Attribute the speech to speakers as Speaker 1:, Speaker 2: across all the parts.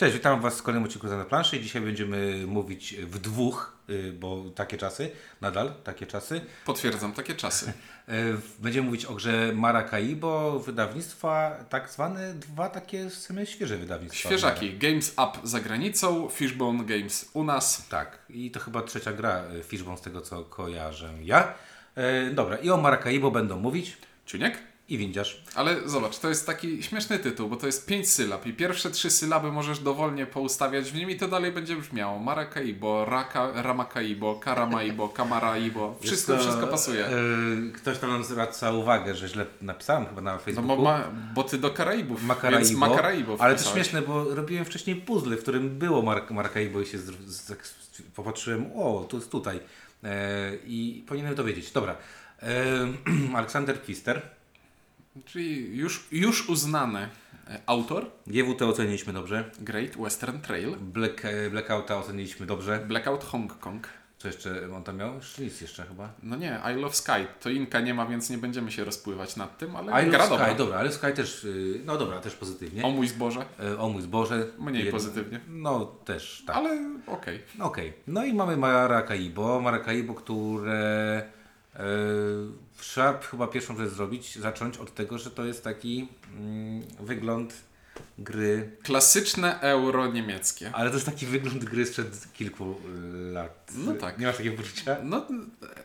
Speaker 1: Cześć, witam Was w kolejnym odcinku na planszy i dzisiaj będziemy mówić w dwóch, y, bo takie czasy, nadal takie czasy.
Speaker 2: Potwierdzam, takie czasy.
Speaker 1: Y, Będziemy mówić o grze Maracaibo, wydawnictwa tak zwane, dwa takie same świeże wydawnictwa.
Speaker 2: Świeżaki. Games Up za granicą, Fishbone Games u nas.
Speaker 1: Tak, i to chyba trzecia gra y, Fishbone z tego co kojarzę ja. Dobra, i o Maracaibo będą mówić
Speaker 2: Ciuniek?
Speaker 1: I windziarz.
Speaker 2: Ale zobacz, to jest taki śmieszny tytuł, bo to jest pięć sylab i pierwsze trzy sylaby możesz dowolnie poustawiać w nim i to dalej będzie brzmiało. Maracaibo, Raka, Ramakaibo, Karamaibo, Kamaraibo. Wszystko,
Speaker 1: to,
Speaker 2: wszystko pasuje.
Speaker 1: y, Ktoś tam nam zwraca uwagę, że źle napisałem chyba na
Speaker 2: No
Speaker 1: Facebooku.
Speaker 2: bo, ma, bo ty do Karaibów,
Speaker 1: Makaraibo,
Speaker 2: więc Makaraibo
Speaker 1: ale to śmieszne, bo robiłem wcześniej puzzle, w którym było Mar Maracaibo i się z, z, tak popatrzyłem, o, to jest tutaj e, i powinienem to wiedzieć. Dobra, e, Aleksander Pfister,
Speaker 2: Czyli już, już uznany e, autor
Speaker 1: GWT oceniliśmy dobrze,
Speaker 2: Great Western Trail,
Speaker 1: Black, e, Blackouta oceniliśmy dobrze,
Speaker 2: Blackout Hong Kong.
Speaker 1: co jeszcze on tam miał? Nic jeszcze chyba.
Speaker 2: No nie, I Love Sky. To Inka nie ma, więc nie będziemy się rozpływać nad tym, ale
Speaker 1: A
Speaker 2: gra
Speaker 1: Sky,
Speaker 2: dobra.
Speaker 1: dobra, ale Sky też, y, no dobra, też pozytywnie.
Speaker 2: O mój zboże,
Speaker 1: E, o mój zboże.
Speaker 2: mniej
Speaker 1: Jed-
Speaker 2: pozytywnie.
Speaker 1: No też, tak.
Speaker 2: Ale okej.
Speaker 1: Okej, no i mamy Maracaibo, Maracaibo, które e, trzeba chyba pierwszą rzecz zrobić, zacząć od tego, że to jest taki mm, wygląd gry,
Speaker 2: Klasyczne euro niemieckie.
Speaker 1: ale to jest taki wygląd gry sprzed kilku y, lat.
Speaker 2: No tak.
Speaker 1: Nie masz takiego poczucia?
Speaker 2: No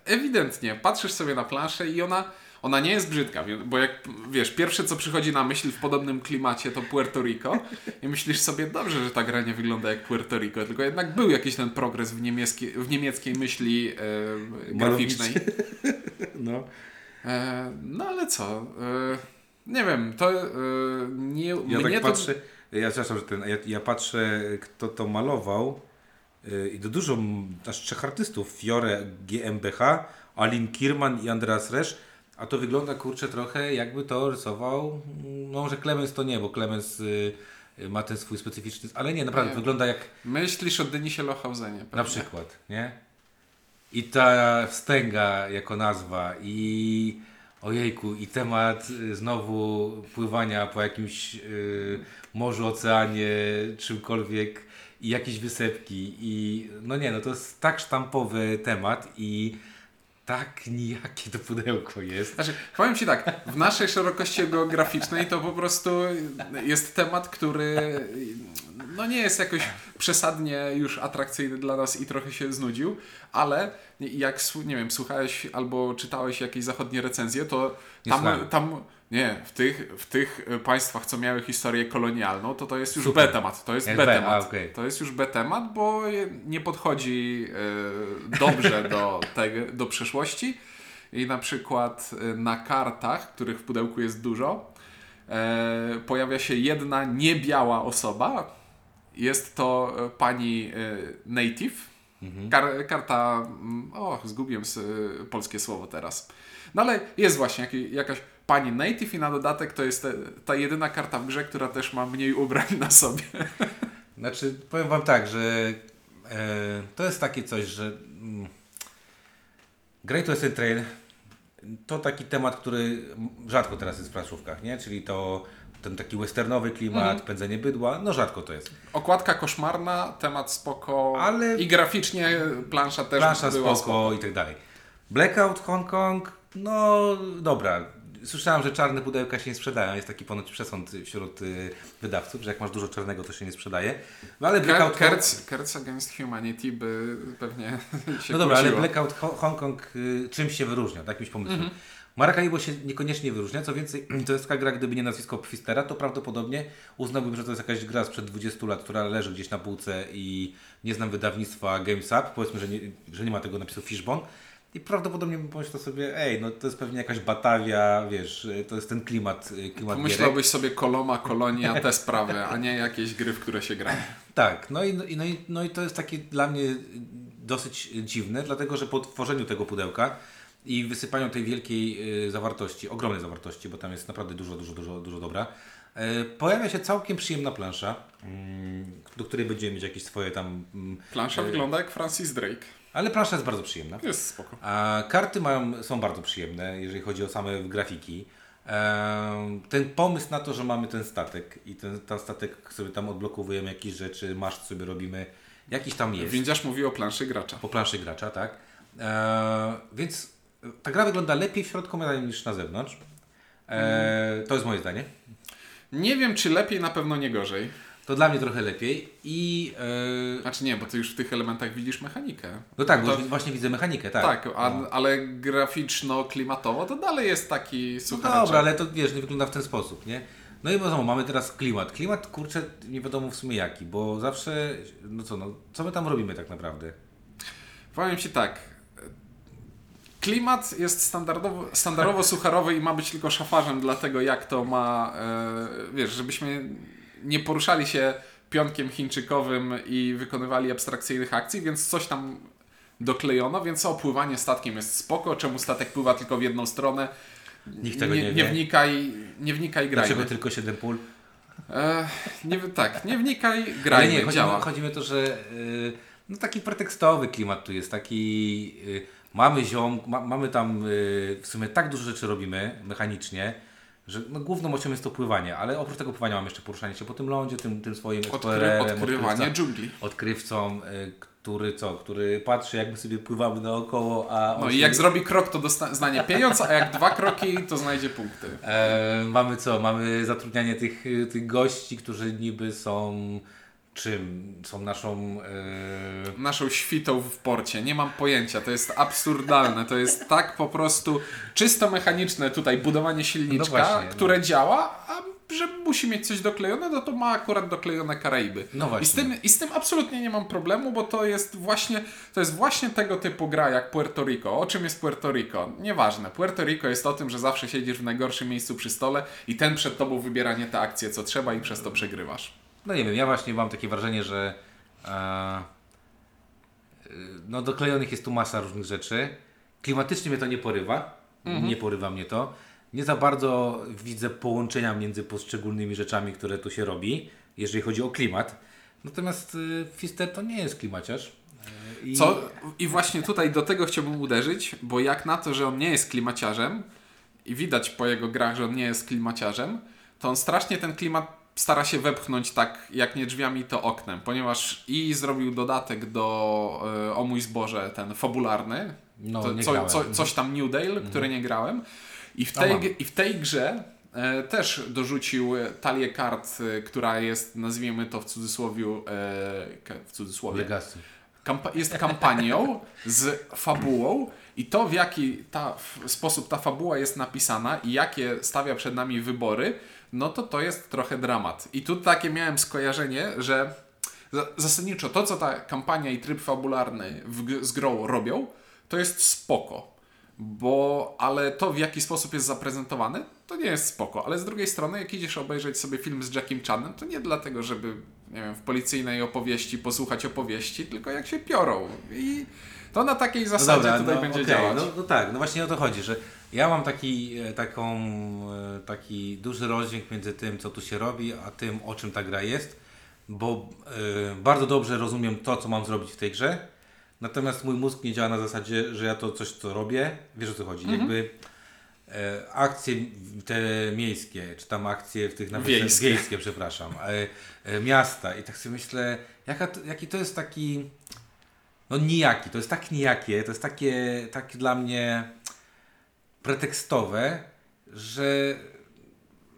Speaker 2: ewidentnie, patrzysz sobie na planszę i ona, ona nie jest brzydka, bo jak wiesz, pierwsze co przychodzi na myśl w podobnym klimacie to Puerto Rico i myślisz sobie, dobrze, że ta gra nie wygląda jak Puerto Rico, tylko jednak był jakiś ten progres w, niemieckie, w niemieckiej myśli e, graficznej.
Speaker 1: No.
Speaker 2: E, no ale co? E, nie wiem, to e, nie,
Speaker 1: Ja tak
Speaker 2: to...
Speaker 1: patrzę, ja przepraszam, że ten, ja, ja patrzę kto to malował y, i to dużo, aż trzech artystów, Fiore GmbH, Alin Kirman i Andreas Resz, a to wygląda kurczę trochę jakby to rysował, mm, no może Clemens to nie, bo Clemens y, y, ma ten swój specyficzny, ale nie, naprawdę
Speaker 2: Nie.
Speaker 1: wygląda jak
Speaker 2: Myślisz o Denisie Lohausenie.
Speaker 1: na przykład, nie? I ta wstęga jako nazwa. I ojejku, i temat znowu pływania po jakimś y, morzu, oceanie, czymkolwiek. I jakieś wysepki. I no nie, no to jest tak sztampowy temat i tak nijakie to pudełko jest.
Speaker 2: Znaczy, powiem Ci tak, w naszej szerokości geograficznej to po prostu jest temat, który no nie jest jakoś przesadnie już atrakcyjny dla nas i trochę się znudził, ale jak, nie wiem, słuchałeś albo czytałeś jakieś zachodnie recenzje, to
Speaker 1: Nie
Speaker 2: tam,
Speaker 1: słuchałem.
Speaker 2: tam nie, w tych, w tych państwach, co miały historię kolonialną, to to jest już
Speaker 1: Super.
Speaker 2: B-temat. To jest
Speaker 1: B,
Speaker 2: B-temat.
Speaker 1: okej.
Speaker 2: To jest już B-temat, bo nie podchodzi e, dobrze do, tego, do przeszłości. I na przykład e, na kartach, których w pudełku jest dużo, e, pojawia się jedna niebiała osoba. Jest to e, pani e, native. Kar, karta, mm, o, zgubiłem e, polskie słowo teraz. No ale jest właśnie jakaś pani native i na dodatek to jest ta jedyna karta w grze, która też ma mniej ubrań na sobie.
Speaker 1: Znaczy, powiem Wam tak, że e, to jest takie coś, że mm, Great Western Trail to taki temat, który rzadko teraz jest w planszówkach, nie? Czyli to ten taki westernowy klimat,
Speaker 2: Mhm.
Speaker 1: pędzenie bydła, no rzadko to jest.
Speaker 2: Okładka koszmarna, temat spoko,
Speaker 1: Ale-
Speaker 2: i graficznie plansza też
Speaker 1: Plansza
Speaker 2: była
Speaker 1: spoko, i tak dalej. Blackout Hong Kong, no dobra. Słyszałem, że czarne pudełka się nie sprzedają. Jest taki ponoć przesąd wśród y, wydawców, że jak masz dużo czarnego, to się nie sprzedaje. No ale Blackout Hong
Speaker 2: Kerc, Kerc Against Humanity by pewnie się
Speaker 1: No dobra, ale
Speaker 2: kłóciło.
Speaker 1: Blackout Ho- Hong Kong y, czymś się wyróżnia, jakimś pomysłem.
Speaker 2: Mhm.
Speaker 1: Maracaibo się niekoniecznie wyróżnia, co więcej, to jest taka gra, gdyby nie nazwisko Pfistera, to prawdopodobnie uznałbym, że to jest jakaś gra sprzed 20 lat, która leży gdzieś na półce i nie znam wydawnictwa Games Up, powiedzmy, że nie, że nie ma tego napisu Fishbone. I prawdopodobnie bym pomyślał sobie, ej, no to jest pewnie jakaś Batawia, wiesz, to jest ten klimat, y, klimat gierek.
Speaker 2: Pomyślałbyś sobie Koloma, Kolonia, te sprawy, a nie jakieś gry, w które się gra.
Speaker 1: Tak, no, i, no, i, no i to jest takie dla mnie dosyć dziwne, dlatego że po tworzeniu tego pudełka i wysypaniu tej wielkiej y, zawartości, ogromnej zawartości, bo tam jest naprawdę dużo, dużo, dużo, dużo dobra, y, pojawia się całkiem przyjemna plansza, mm, do której będziemy mieć jakieś swoje tam... mm,
Speaker 2: Plansza
Speaker 1: y,
Speaker 2: wygląda jak Francis Drake.
Speaker 1: Ale plansza jest bardzo przyjemna.
Speaker 2: Jest spoko.
Speaker 1: A karty mają, są bardzo przyjemne, jeżeli chodzi o same grafiki. Em, ten pomysł na to, że mamy ten statek i ten, ten statek sobie tam odblokowujemy jakieś rzeczy, maszt sobie robimy, jakiś tam jest.
Speaker 2: Windziarz mówi o planszy gracza.
Speaker 1: Po planszy gracza, tak. E, więc ta gra wygląda lepiej w środku niż na zewnątrz. E, to jest moje zdanie.
Speaker 2: Nie wiem, czy lepiej, na pewno nie gorzej.
Speaker 1: To dla mnie trochę lepiej i... E,
Speaker 2: Znaczy nie, bo ty już w tych elementach widzisz mechanikę.
Speaker 1: no tak,
Speaker 2: to,
Speaker 1: właśnie widzę mechanikę, tak.
Speaker 2: tak, a,
Speaker 1: No.
Speaker 2: ale graficzno-klimatowo to dalej jest taki
Speaker 1: No
Speaker 2: suchareczek.
Speaker 1: dobra, ale to wiesz, nie wygląda w ten sposób, nie? No i znowu mamy teraz klimat. Klimat, kurczę, nie wiadomo w sumie jaki, bo zawsze, no co, no, co my tam robimy tak naprawdę?
Speaker 2: Powiem Ci tak. Klimat jest standardowo, standardowo sucharowy i ma być tylko szafarzem dla tego, jak to ma, e, wiesz, żebyśmy nie poruszali się pionkiem chińczykowym i wykonywali abstrakcyjnych akcji, więc coś tam doklejono, więc opływanie statkiem jest spoko, czemu statek pływa tylko w jedną stronę.
Speaker 1: Nikt tego nie,
Speaker 2: nie,
Speaker 1: wie.
Speaker 2: nie wnikaj, nie wnikaj, grajmy.
Speaker 1: Dlaczego tylko 7 pól?
Speaker 2: E, nie, tak, nie wnikaj,
Speaker 1: Ale
Speaker 2: grajmy,
Speaker 1: nie, chodzi,
Speaker 2: działa.
Speaker 1: chodzi mi o to, że y, no taki pretekstowy klimat tu jest, taki y, mamy ziom, ma, mamy tam y, w sumie tak dużo rzeczy robimy mechanicznie, że no, główną mocą jest to pływanie, ale oprócz tego pływania mam jeszcze poruszanie się po tym lądzie, tym, tym swoim
Speaker 2: Odkry, odkrywanie dżungli.
Speaker 1: odkrywcą, y, który co, który patrzy jak my sobie pływamy naokoło, a
Speaker 2: No i
Speaker 1: się-
Speaker 2: jak zrobi krok, to dostanie pieniądz, a jak dwa kroki, to znajdzie punkty.
Speaker 1: E, mamy co? Mamy zatrudnianie tych, y, tych gości, którzy niby są czym? Są naszą. E,
Speaker 2: naszą świtą w porcie. Nie mam pojęcia. To jest absurdalne. To jest tak po prostu czysto mechaniczne tutaj budowanie silniczka,
Speaker 1: No właśnie, no.
Speaker 2: które działa, a że musi mieć coś doklejone, no to ma akurat doklejone Karaiby.
Speaker 1: No właśnie.
Speaker 2: I z, tym, I z tym absolutnie nie mam problemu, bo to jest właśnie to jest właśnie tego typu gra jak Puerto Rico. O czym jest Puerto Rico? Nieważne. Puerto Rico jest o tym, że zawsze siedzisz w najgorszym miejscu przy stole i ten przed tobą wybiera nie te akcje, co trzeba i przez to przegrywasz.
Speaker 1: No nie wiem, ja właśnie mam takie wrażenie, że. E, y, no, doklejonych jest tu masa różnych rzeczy. Klimatycznie mnie to nie porywa. Nie porywa mnie to. Nie za bardzo widzę połączenia między poszczególnymi rzeczami, które tu się robi, jeżeli chodzi o klimat. Natomiast y, Fister to nie jest klimaciarz. Y, i-
Speaker 2: Co? I właśnie tutaj do tego chciałbym uderzyć, bo jak na to, że on nie jest klimaciarzem i widać po jego grach, że on nie jest klimaciarzem, to on strasznie ten klimat stara się wepchnąć tak, jak nie drzwiami, to oknem, ponieważ i zrobił dodatek do e, O mój zboże, ten fabularny,
Speaker 1: No,
Speaker 2: to,
Speaker 1: nie
Speaker 2: co, co, coś tam New Dale, który nie grałem. I w tej, i w tej grze e, też dorzucił e, talię kart, e, która jest, nazwijmy to w cudzysłowie, e, w cudzysłowie.
Speaker 1: Legacy.
Speaker 2: kampa- jest kampanią z fabułą i to w jaki ta, w sposób ta fabuła jest napisana i jakie stawia przed nami wybory, no to to jest trochę dramat. I tu takie miałem skojarzenie, że za- zasadniczo to, co ta kampania i tryb fabularny w, z grą robią, to jest spoko. Bo, ale to w jaki sposób jest zaprezentowany, to nie jest spoko. Ale z drugiej strony, jak idziesz obejrzeć sobie film z Jackiem Chanem, to nie dlatego, żeby, nie wiem, w policyjnej opowieści posłuchać opowieści, tylko jak się piorą. I to na takiej zasadzie tutaj będzie
Speaker 1: okej,
Speaker 2: działać.
Speaker 1: No, no tak, no właśnie o to chodzi, że ja mam taki, e, taką, e, taki duży rozdźwięk między tym, co tu się robi, a tym, o czym ta gra jest, bo e, bardzo dobrze rozumiem to, co mam zrobić w tej grze, natomiast mój mózg nie działa na zasadzie, że ja to coś, co robię, wiesz o co chodzi,
Speaker 2: Mhm.
Speaker 1: jakby akcje te miejskie, czy tam akcje w tych nawet
Speaker 2: Wiejskie.
Speaker 1: wiejskie przepraszam, miasta i tak sobie myślę, jaka, jaki to jest taki no nijaki, to jest tak nijakie, to jest takie, takie dla mnie pretekstowe, że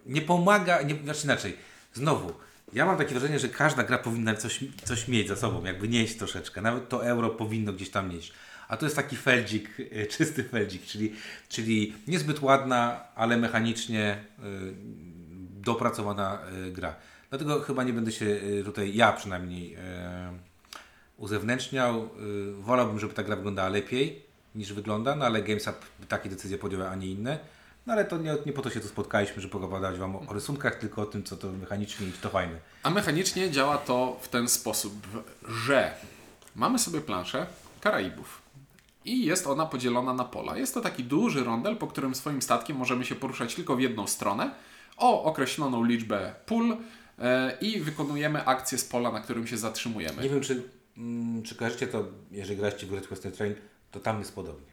Speaker 1: nie pomaga, nie, znaczy inaczej, znowu, ja mam takie wrażenie, że każda gra powinna coś, coś mieć za sobą, jakby nieść troszeczkę, nawet to euro powinno gdzieś tam nieść. A to jest taki feldzik, e, czysty feldzik, czyli, czyli niezbyt ładna, ale mechanicznie y, dopracowana y, gra. Dlatego chyba nie będę się y, tutaj, ja przynajmniej, y, uzewnętrzniał. Y, wolałbym, żeby ta gra wyglądała lepiej niż wygląda, no ale GameStop takie decyzje podjął, a nie inne. No ale to nie, nie po to się tu spotkaliśmy, żeby opowiadać Wam o, rysunkach, tylko o tym, co to mechanicznie i to fajne.
Speaker 2: A mechanicznie działa to w ten sposób, że mamy sobie planszę Karaibów i jest ona podzielona na pola. Jest to taki duży rondel, po którym swoim statkiem możemy się poruszać tylko w jedną stronę o określoną liczbę pól e, i wykonujemy akcję z pola, na którym się zatrzymujemy.
Speaker 1: Nie wiem, czy, czy kojarzycie to, jeżeli graliście w Great Western Train, to tam jest podobnie.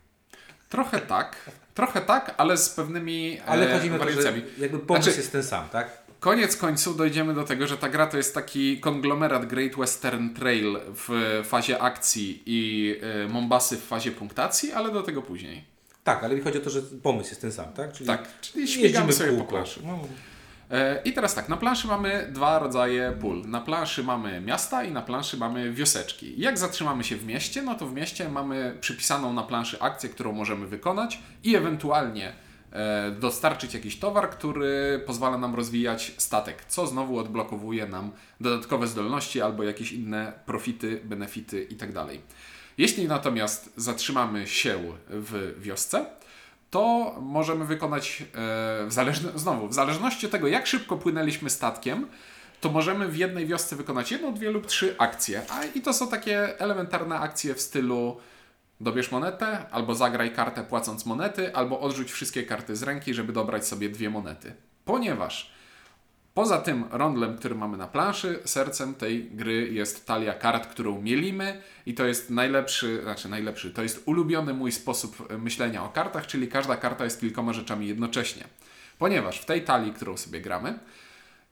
Speaker 2: Trochę tak, trochę tak, ale z pewnymi
Speaker 1: Ale
Speaker 2: e,
Speaker 1: chodzi mi o to, że jakby pomysł
Speaker 2: Znaczy-
Speaker 1: jest ten sam, tak?
Speaker 2: Koniec końców dojdziemy do tego, że ta gra to jest taki konglomerat Great Western Trail w fazie akcji i e, Mombasy w fazie punktacji, ale do tego później.
Speaker 1: Tak, ale mi chodzi o to, że pomysł jest ten sam, tak? Czyli
Speaker 2: Tak, czyli śmigamy sobie po planszy.
Speaker 1: No,
Speaker 2: I teraz tak, na planszy mamy dwa rodzaje pól. Na planszy mamy miasta i na planszy mamy wioseczki. Jak zatrzymamy się w mieście, no to w mieście mamy przypisaną na planszy akcję, którą możemy wykonać i ewentualnie e, dostarczyć jakiś towar, który pozwala nam rozwijać statek, co znowu odblokowuje nam dodatkowe zdolności albo jakieś inne profity, benefity itd. Jeśli natomiast zatrzymamy się w wiosce, to możemy wykonać e, w zależny, znowu, w zależności od tego, jak szybko płynęliśmy statkiem, to możemy w jednej wiosce wykonać jedną, dwie lub trzy akcje. A i to są takie elementarne akcje w stylu dobierz monetę, albo zagraj kartę płacąc monety, albo odrzuć wszystkie karty z ręki, żeby dobrać sobie dwie monety. Ponieważ Poza tym rondlem, który mamy na planszy, sercem tej gry jest talia kart, którą mielimy i to jest najlepszy, znaczy najlepszy, to jest ulubiony mój sposób e, myślenia o kartach, czyli każda karta jest kilkoma rzeczami jednocześnie. Ponieważ w tej talii, którą sobie gramy,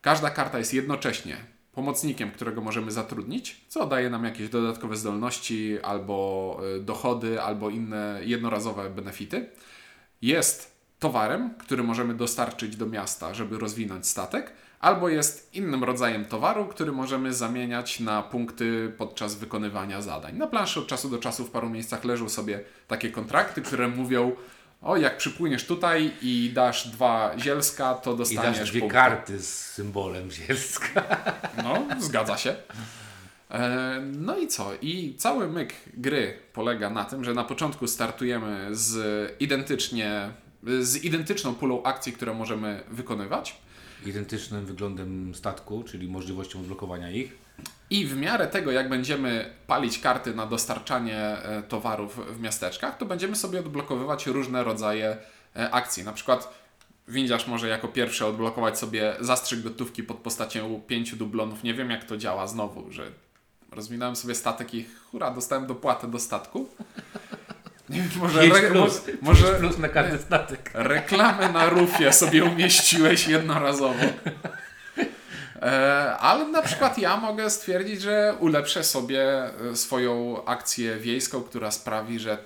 Speaker 2: każda karta jest jednocześnie pomocnikiem, którego możemy zatrudnić, co daje nam jakieś dodatkowe zdolności albo e, dochody, albo inne jednorazowe benefity. Jest towarem, który możemy dostarczyć do miasta, żeby rozwinąć statek, albo jest innym rodzajem towaru, który możemy zamieniać na punkty podczas wykonywania zadań. Na planszy od czasu do czasu w paru miejscach leżą sobie takie kontrakty, które mówią o, jak przypłyniesz tutaj i dasz dwa zielska, to
Speaker 1: I
Speaker 2: dostaniesz
Speaker 1: dasz dwie
Speaker 2: punkty.
Speaker 1: karty z symbolem zielska.
Speaker 2: No, zgadza się. E, No i co? I cały myk gry polega na tym, że na początku startujemy z identycznie z identyczną pulą akcji, które możemy wykonywać.
Speaker 1: Identycznym wyglądem statku, czyli możliwością odblokowania ich.
Speaker 2: I w miarę tego, jak będziemy palić karty na dostarczanie e, towarów w miasteczkach, to będziemy sobie odblokowywać różne rodzaje e, akcji. Na przykład windziarz może jako pierwszy odblokować sobie zastrzyk gotówki pod postacią pięciu dublonów. Nie wiem, jak to działa znowu, że rozwinąłem sobie statek i hura, dostałem dopłatę do statku. Może, re,
Speaker 1: plus,
Speaker 2: mo- może
Speaker 1: plus na każdy statek.
Speaker 2: reklamę na rufie sobie umieściłeś jednorazowo. E, ale na przykład ja mogę stwierdzić, że ulepszę sobie e, swoją akcję wiejską, która sprawi, że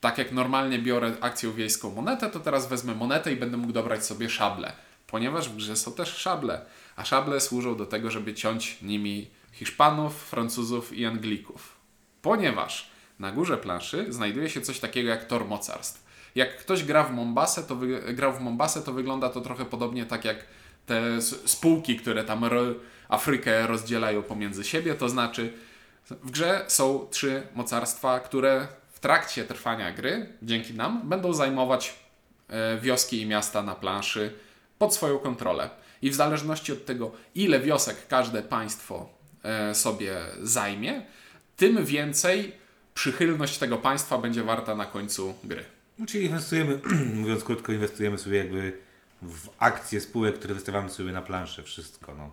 Speaker 2: tak jak normalnie biorę akcję wiejską monetę, to teraz wezmę monetę i będę mógł dobrać sobie szable. Ponieważ w grze są też szable. A szable służą do tego, żeby ciąć nimi Hiszpanów, Francuzów i Anglików. Ponieważ na górze planszy znajduje się coś takiego jak tor mocarstw. Jak ktoś gra w Mombasę, to wy, grał w Mombasę, to wygląda to trochę podobnie tak jak te spółki, które tam Afrykę rozdzielają pomiędzy siebie. To znaczy, w grze są trzy mocarstwa, które w trakcie trwania gry, dzięki nam, będą zajmować e, wioski i miasta na planszy pod swoją kontrolę. I w zależności od tego, ile wiosek każde państwo e, sobie zajmie, tym więcej przychylność tego państwa będzie warta na końcu gry.
Speaker 1: No, czyli inwestujemy, mówiąc krótko, inwestujemy sobie jakby w akcje spółek, które wystawiamy sobie na planszę. Wszystko, no.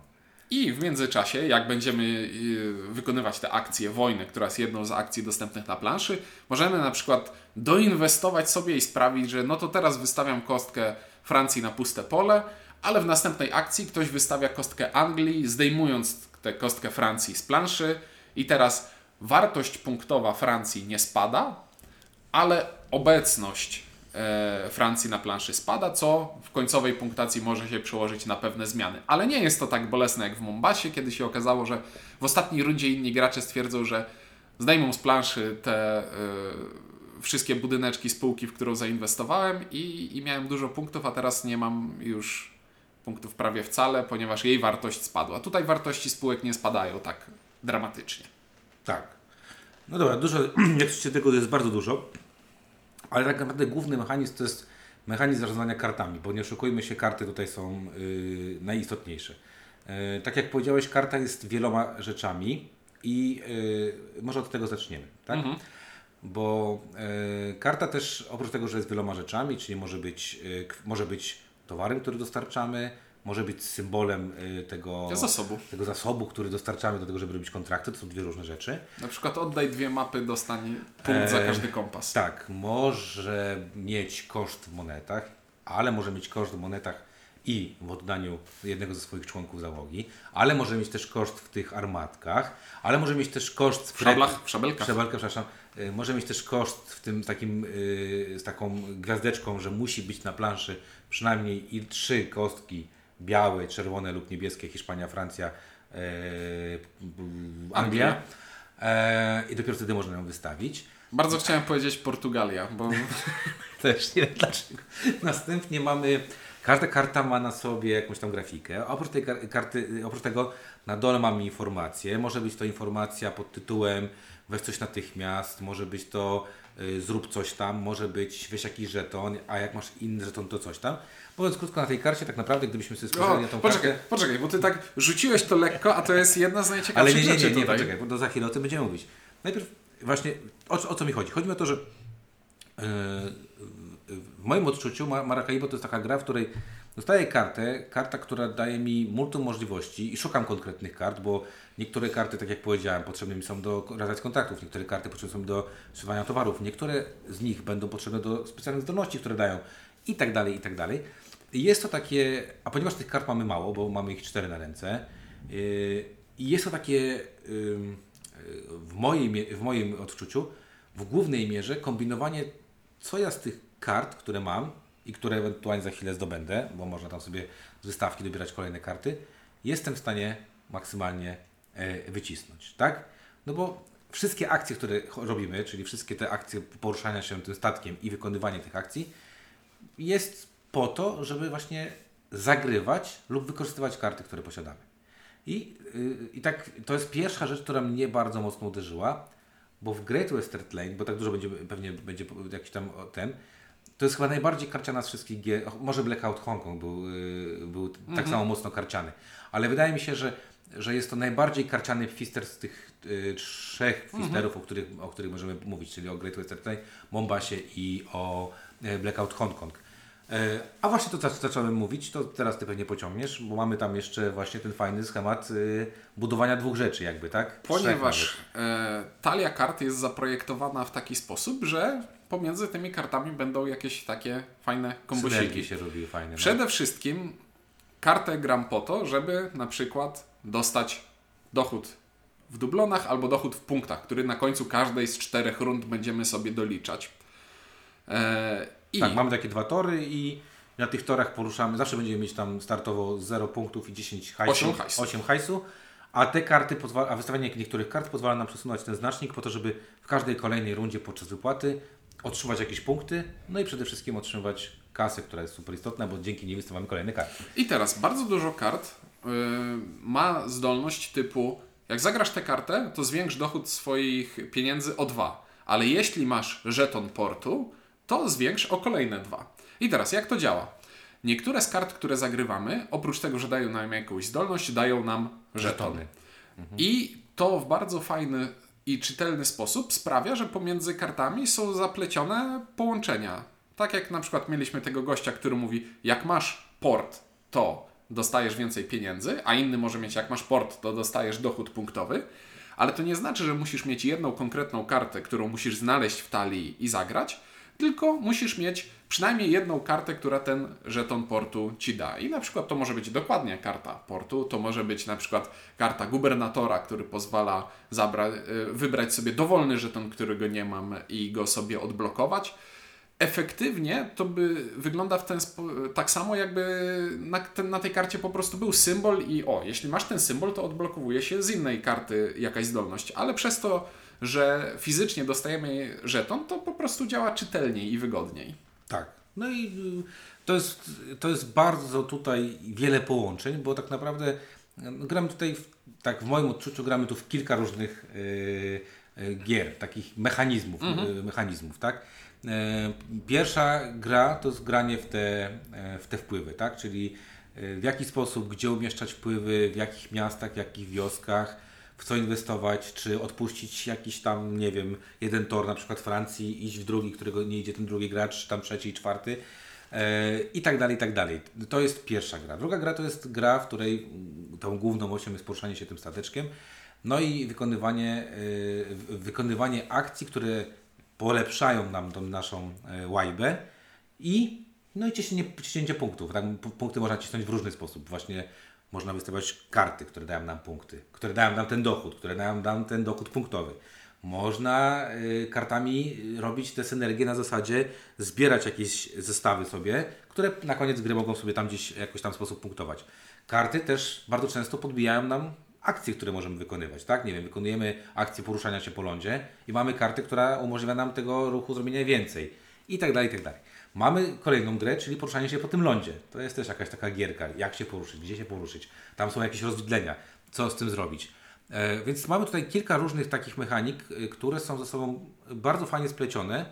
Speaker 2: I w międzyczasie, jak będziemy y, wykonywać te akcje wojny, która jest jedną z akcji dostępnych na planszy, możemy na przykład doinwestować sobie i sprawić, że no to teraz wystawiam kostkę Francji na puste pole, ale w następnej akcji ktoś wystawia kostkę Anglii, zdejmując tę kostkę Francji z planszy i teraz wartość punktowa Francji nie spada, ale obecność e, Francji na planszy spada, co w końcowej punktacji może się przełożyć na pewne zmiany. Ale nie jest to tak bolesne jak w Mombasie, kiedy się okazało, że w ostatniej rundzie inni gracze stwierdzą, że zdejmą z planszy te e, wszystkie budyneczki spółki, w którą zainwestowałem i, i miałem dużo punktów, a teraz nie mam już punktów prawie wcale, ponieważ jej wartość spadła. Tutaj wartości spółek nie spadają tak dramatycznie.
Speaker 1: Tak. No dobra, dużo, jak słyszycie tego, to jest bardzo dużo, ale tak naprawdę główny mechanizm to jest mechanizm zarządzania kartami, bo nie oszukujmy się, karty tutaj są yy, najistotniejsze. Yy, tak jak powiedziałeś, karta jest wieloma rzeczami i yy, może od tego zaczniemy, tak? Bo yy, karta też, oprócz tego, że jest wieloma rzeczami, czyli może być, yy, może być towarem, który dostarczamy, może być symbolem y, tego
Speaker 2: Zasobu.
Speaker 1: tego zasobu, który dostarczamy do tego, żeby robić kontrakty. To są dwie różne rzeczy.
Speaker 2: Na przykład oddaj dwie mapy, dostań punkt za
Speaker 1: Eee,
Speaker 2: każdy kompas.
Speaker 1: Tak, może mieć koszt w monetach, ale może mieć koszt w monetach i w oddaniu jednego ze swoich członków załogi, ale może mieć też koszt w tych armatkach, ale może mieć też koszt
Speaker 2: W szablach, w szabelkach.
Speaker 1: Szabelka, przepraszam. Y, Może mieć też koszt w tym takim, y, z taką gwiazdeczką, że musi być na planszy przynajmniej i trzy kostki białe, czerwone lub niebieskie, Hiszpania, Francja, e, Anglia. E, I dopiero wtedy można ją wystawić.
Speaker 2: Bardzo chciałem powiedzieć Portugalia, bo
Speaker 1: Też nie wiem dlaczego. Następnie mamy, każda karta ma na sobie jakąś tam grafikę. Oprócz tej kar- karty, oprócz tego na dole mamy informację. Może być to informacja pod tytułem weź coś natychmiast, może być to y, zrób coś tam, może być weź jakiś żeton, a jak masz inny żeton to coś tam. Mówiąc krótko na tej karcie, tak naprawdę gdybyśmy sobie spojrzeli na tą
Speaker 2: poczekaj,
Speaker 1: kartę...
Speaker 2: poczekaj, bo ty tak rzuciłeś to lekko, a to jest jedna z
Speaker 1: Ale
Speaker 2: najciekawszych
Speaker 1: nie, nie,
Speaker 2: rzeczy
Speaker 1: nie, nie,
Speaker 2: tutaj.
Speaker 1: poczekaj, bo za chwilę o tym będziemy mówić. Najpierw właśnie o, o co mi chodzi? Chodzi mi o to, że yy, w moim odczuciu Ma- Maracaibo to jest taka gra, w której dostaję kartę, karta, która daje mi multum możliwości i szukam konkretnych kart, bo niektóre karty, tak jak powiedziałem, potrzebne mi są do realizacji kontraktów, niektóre karty potrzebne są do sprzedawania towarów, niektóre z nich będą potrzebne do specjalnych zdolności, które dają i tak dalej, i tak dalej. Jest to takie, a ponieważ tych kart mamy mało, bo mamy ich cztery na ręce, yy, i jest to takie yy, w, mie- w moim odczuciu w głównej mierze kombinowanie, co ja z tych kart, które mam i które ewentualnie za chwilę zdobędę, bo można tam sobie z wystawki dobierać kolejne karty, jestem w stanie maksymalnie e, wycisnąć, tak? No bo wszystkie akcje, które robimy, czyli wszystkie te akcje poruszania się tym statkiem i wykonywanie tych akcji, jest po to, żeby właśnie zagrywać lub wykorzystywać karty, które posiadamy. I, yy, I tak to jest pierwsza rzecz, która mnie bardzo mocno uderzyła, bo w Great Western Lane, bo tak dużo będzie, pewnie będzie jakiś tam ten, to jest chyba najbardziej karciana z wszystkich gier. Może Blackout Hong Kong był, yy, był tak samo mocno karciany, ale wydaje mi się, że, że jest to najbardziej karciany fister z tych yy, trzech fisterów, o, których, o których możemy mówić, czyli o Great Western Lane, Mombasie i o e, Blackout Hong Kong. E, A właśnie to, co zacząłem mówić, to teraz Ty pewnie pociągniesz, bo mamy tam jeszcze właśnie ten fajny schemat y, budowania dwóch rzeczy jakby, tak?
Speaker 2: Ponieważ e, talia kart jest zaprojektowana w taki sposób, że pomiędzy tymi kartami będą jakieś takie fajne kombosiki.
Speaker 1: Synergie się robiły fajne. no.
Speaker 2: Przede wszystkim kartę gram po to, żeby na przykład dostać dochód w dublonach albo dochód w punktach, który na końcu każdej z czterech rund będziemy sobie doliczać. E, I
Speaker 1: Tak, mamy takie dwa tory i na tych torach poruszamy, zawsze będziemy mieć tam startowo 0 punktów i 10 hajsu.
Speaker 2: Osiem hajsu.
Speaker 1: 8 hajsu. A te karty, pozwala, a wystawianie niektórych kart pozwala nam przesunąć ten znacznik po to, żeby w każdej kolejnej rundzie podczas wypłaty otrzymać jakieś punkty, no i przede wszystkim otrzymywać kasę, która jest super istotna, bo dzięki niej wystawiamy kolejne karty.
Speaker 2: I teraz bardzo dużo kart y, ma zdolność typu jak zagrasz tę kartę, to zwiększ dochód swoich pieniędzy o dwa, ale jeśli masz żeton portu, to zwiększ o kolejne dwa. I teraz jak to działa? Niektóre z kart, które zagrywamy, oprócz tego, że dają nam jakąś zdolność, dają nam żetony. I to w bardzo fajny i czytelny sposób sprawia, że pomiędzy kartami są zaplecione połączenia. Tak jak na przykład mieliśmy tego gościa, który mówi, jak masz port, to dostajesz więcej pieniędzy, a inny może mieć, jak masz port, to dostajesz dochód punktowy. Ale to nie znaczy, że musisz mieć jedną konkretną kartę, którą musisz znaleźć w talii i zagrać, tylko musisz mieć przynajmniej jedną kartę, która ten żeton portu ci da. I na przykład to może być dokładnie karta portu, to może być na przykład karta gubernatora, który pozwala y, wybrać sobie dowolny żeton, którego nie mam i go sobie odblokować. Efektywnie to by wygląda w ten tak samo, jakby na, ten, na tej karcie po prostu był symbol i o, jeśli masz ten symbol, to odblokowuje się z innej karty jakaś zdolność, ale przez to, że fizycznie dostajemy żeton, to po prostu działa czytelniej i wygodniej.
Speaker 1: Tak. No i y, to jest, to jest bardzo tutaj wiele połączeń, bo tak naprawdę no, gramy tutaj, w, tak w moim odczuciu, gramy tu w kilka różnych y, y, gier, takich mechanizmów, y, mechanizmów, tak? Pierwsza gra to jest granie w te, w te wpływy, tak? Czyli w jaki sposób, gdzie umieszczać wpływy, w jakich miastach, w jakich wioskach, co inwestować, czy odpuścić jakiś tam, nie wiem, jeden tor na przykład Francji, iść w drugi, którego nie idzie ten drugi gracz, czy tam trzeci i czwarty. e, i tak dalej, i tak dalej. To jest pierwsza gra. Druga gra to jest gra, w której mm, tą główną osią jest poruszanie się tym stateczkiem, no i wykonywanie, e, wy- wykonywanie akcji, które polepszają nam tą naszą e, łajbę i no i ciśnięcie, ciśnięcie punktów. Tak? Punkty można cisnąć w różny sposób. Właśnie można wystawiać karty, które dają nam punkty, które dają nam ten dochód, które dają nam ten dochód punktowy. Można y, kartami robić te synergie na zasadzie zbierać jakieś zestawy sobie, które na koniec gry mogą sobie tam gdzieś jakoś tam sposób punktować. Karty też bardzo często podbijają nam akcje, które możemy wykonywać, tak? Nie wiem, wykonujemy akcję poruszania się po lądzie i mamy kartę, która umożliwia nam tego ruchu zrobienia więcej i tak dalej, i tak dalej. Mamy kolejną grę, czyli poruszanie się po tym lądzie. To jest też jakaś taka gierka, jak się poruszyć, gdzie się poruszyć. Tam są jakieś rozwidlenia, co z tym zrobić. E, więc mamy tutaj kilka różnych takich mechanik, y, które są ze sobą bardzo fajnie splecione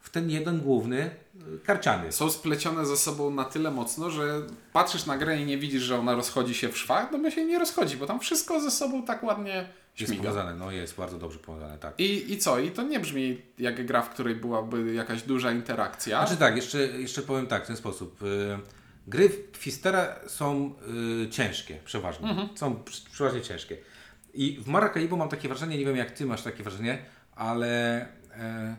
Speaker 1: w ten jeden główny y, karciany.
Speaker 2: Są splecione ze sobą na tyle mocno, że patrzysz na grę i nie widzisz, że ona rozchodzi się w szwach, no bo się nie rozchodzi, bo tam wszystko ze sobą tak ładnie
Speaker 1: Jest
Speaker 2: śmiga.
Speaker 1: powiązane, no jest bardzo dobrze powiązane, tak.
Speaker 2: I, I co? I to nie brzmi jak gra, w której byłaby jakaś duża interakcja.
Speaker 1: Znaczy tak, jeszcze, jeszcze powiem tak, w ten sposób. Y, Gry w Twistera są y, ciężkie, przeważnie. Są pr- przeważnie ciężkie. I w Maracaibo mam takie wrażenie, nie wiem jak ty masz takie wrażenie, ale e,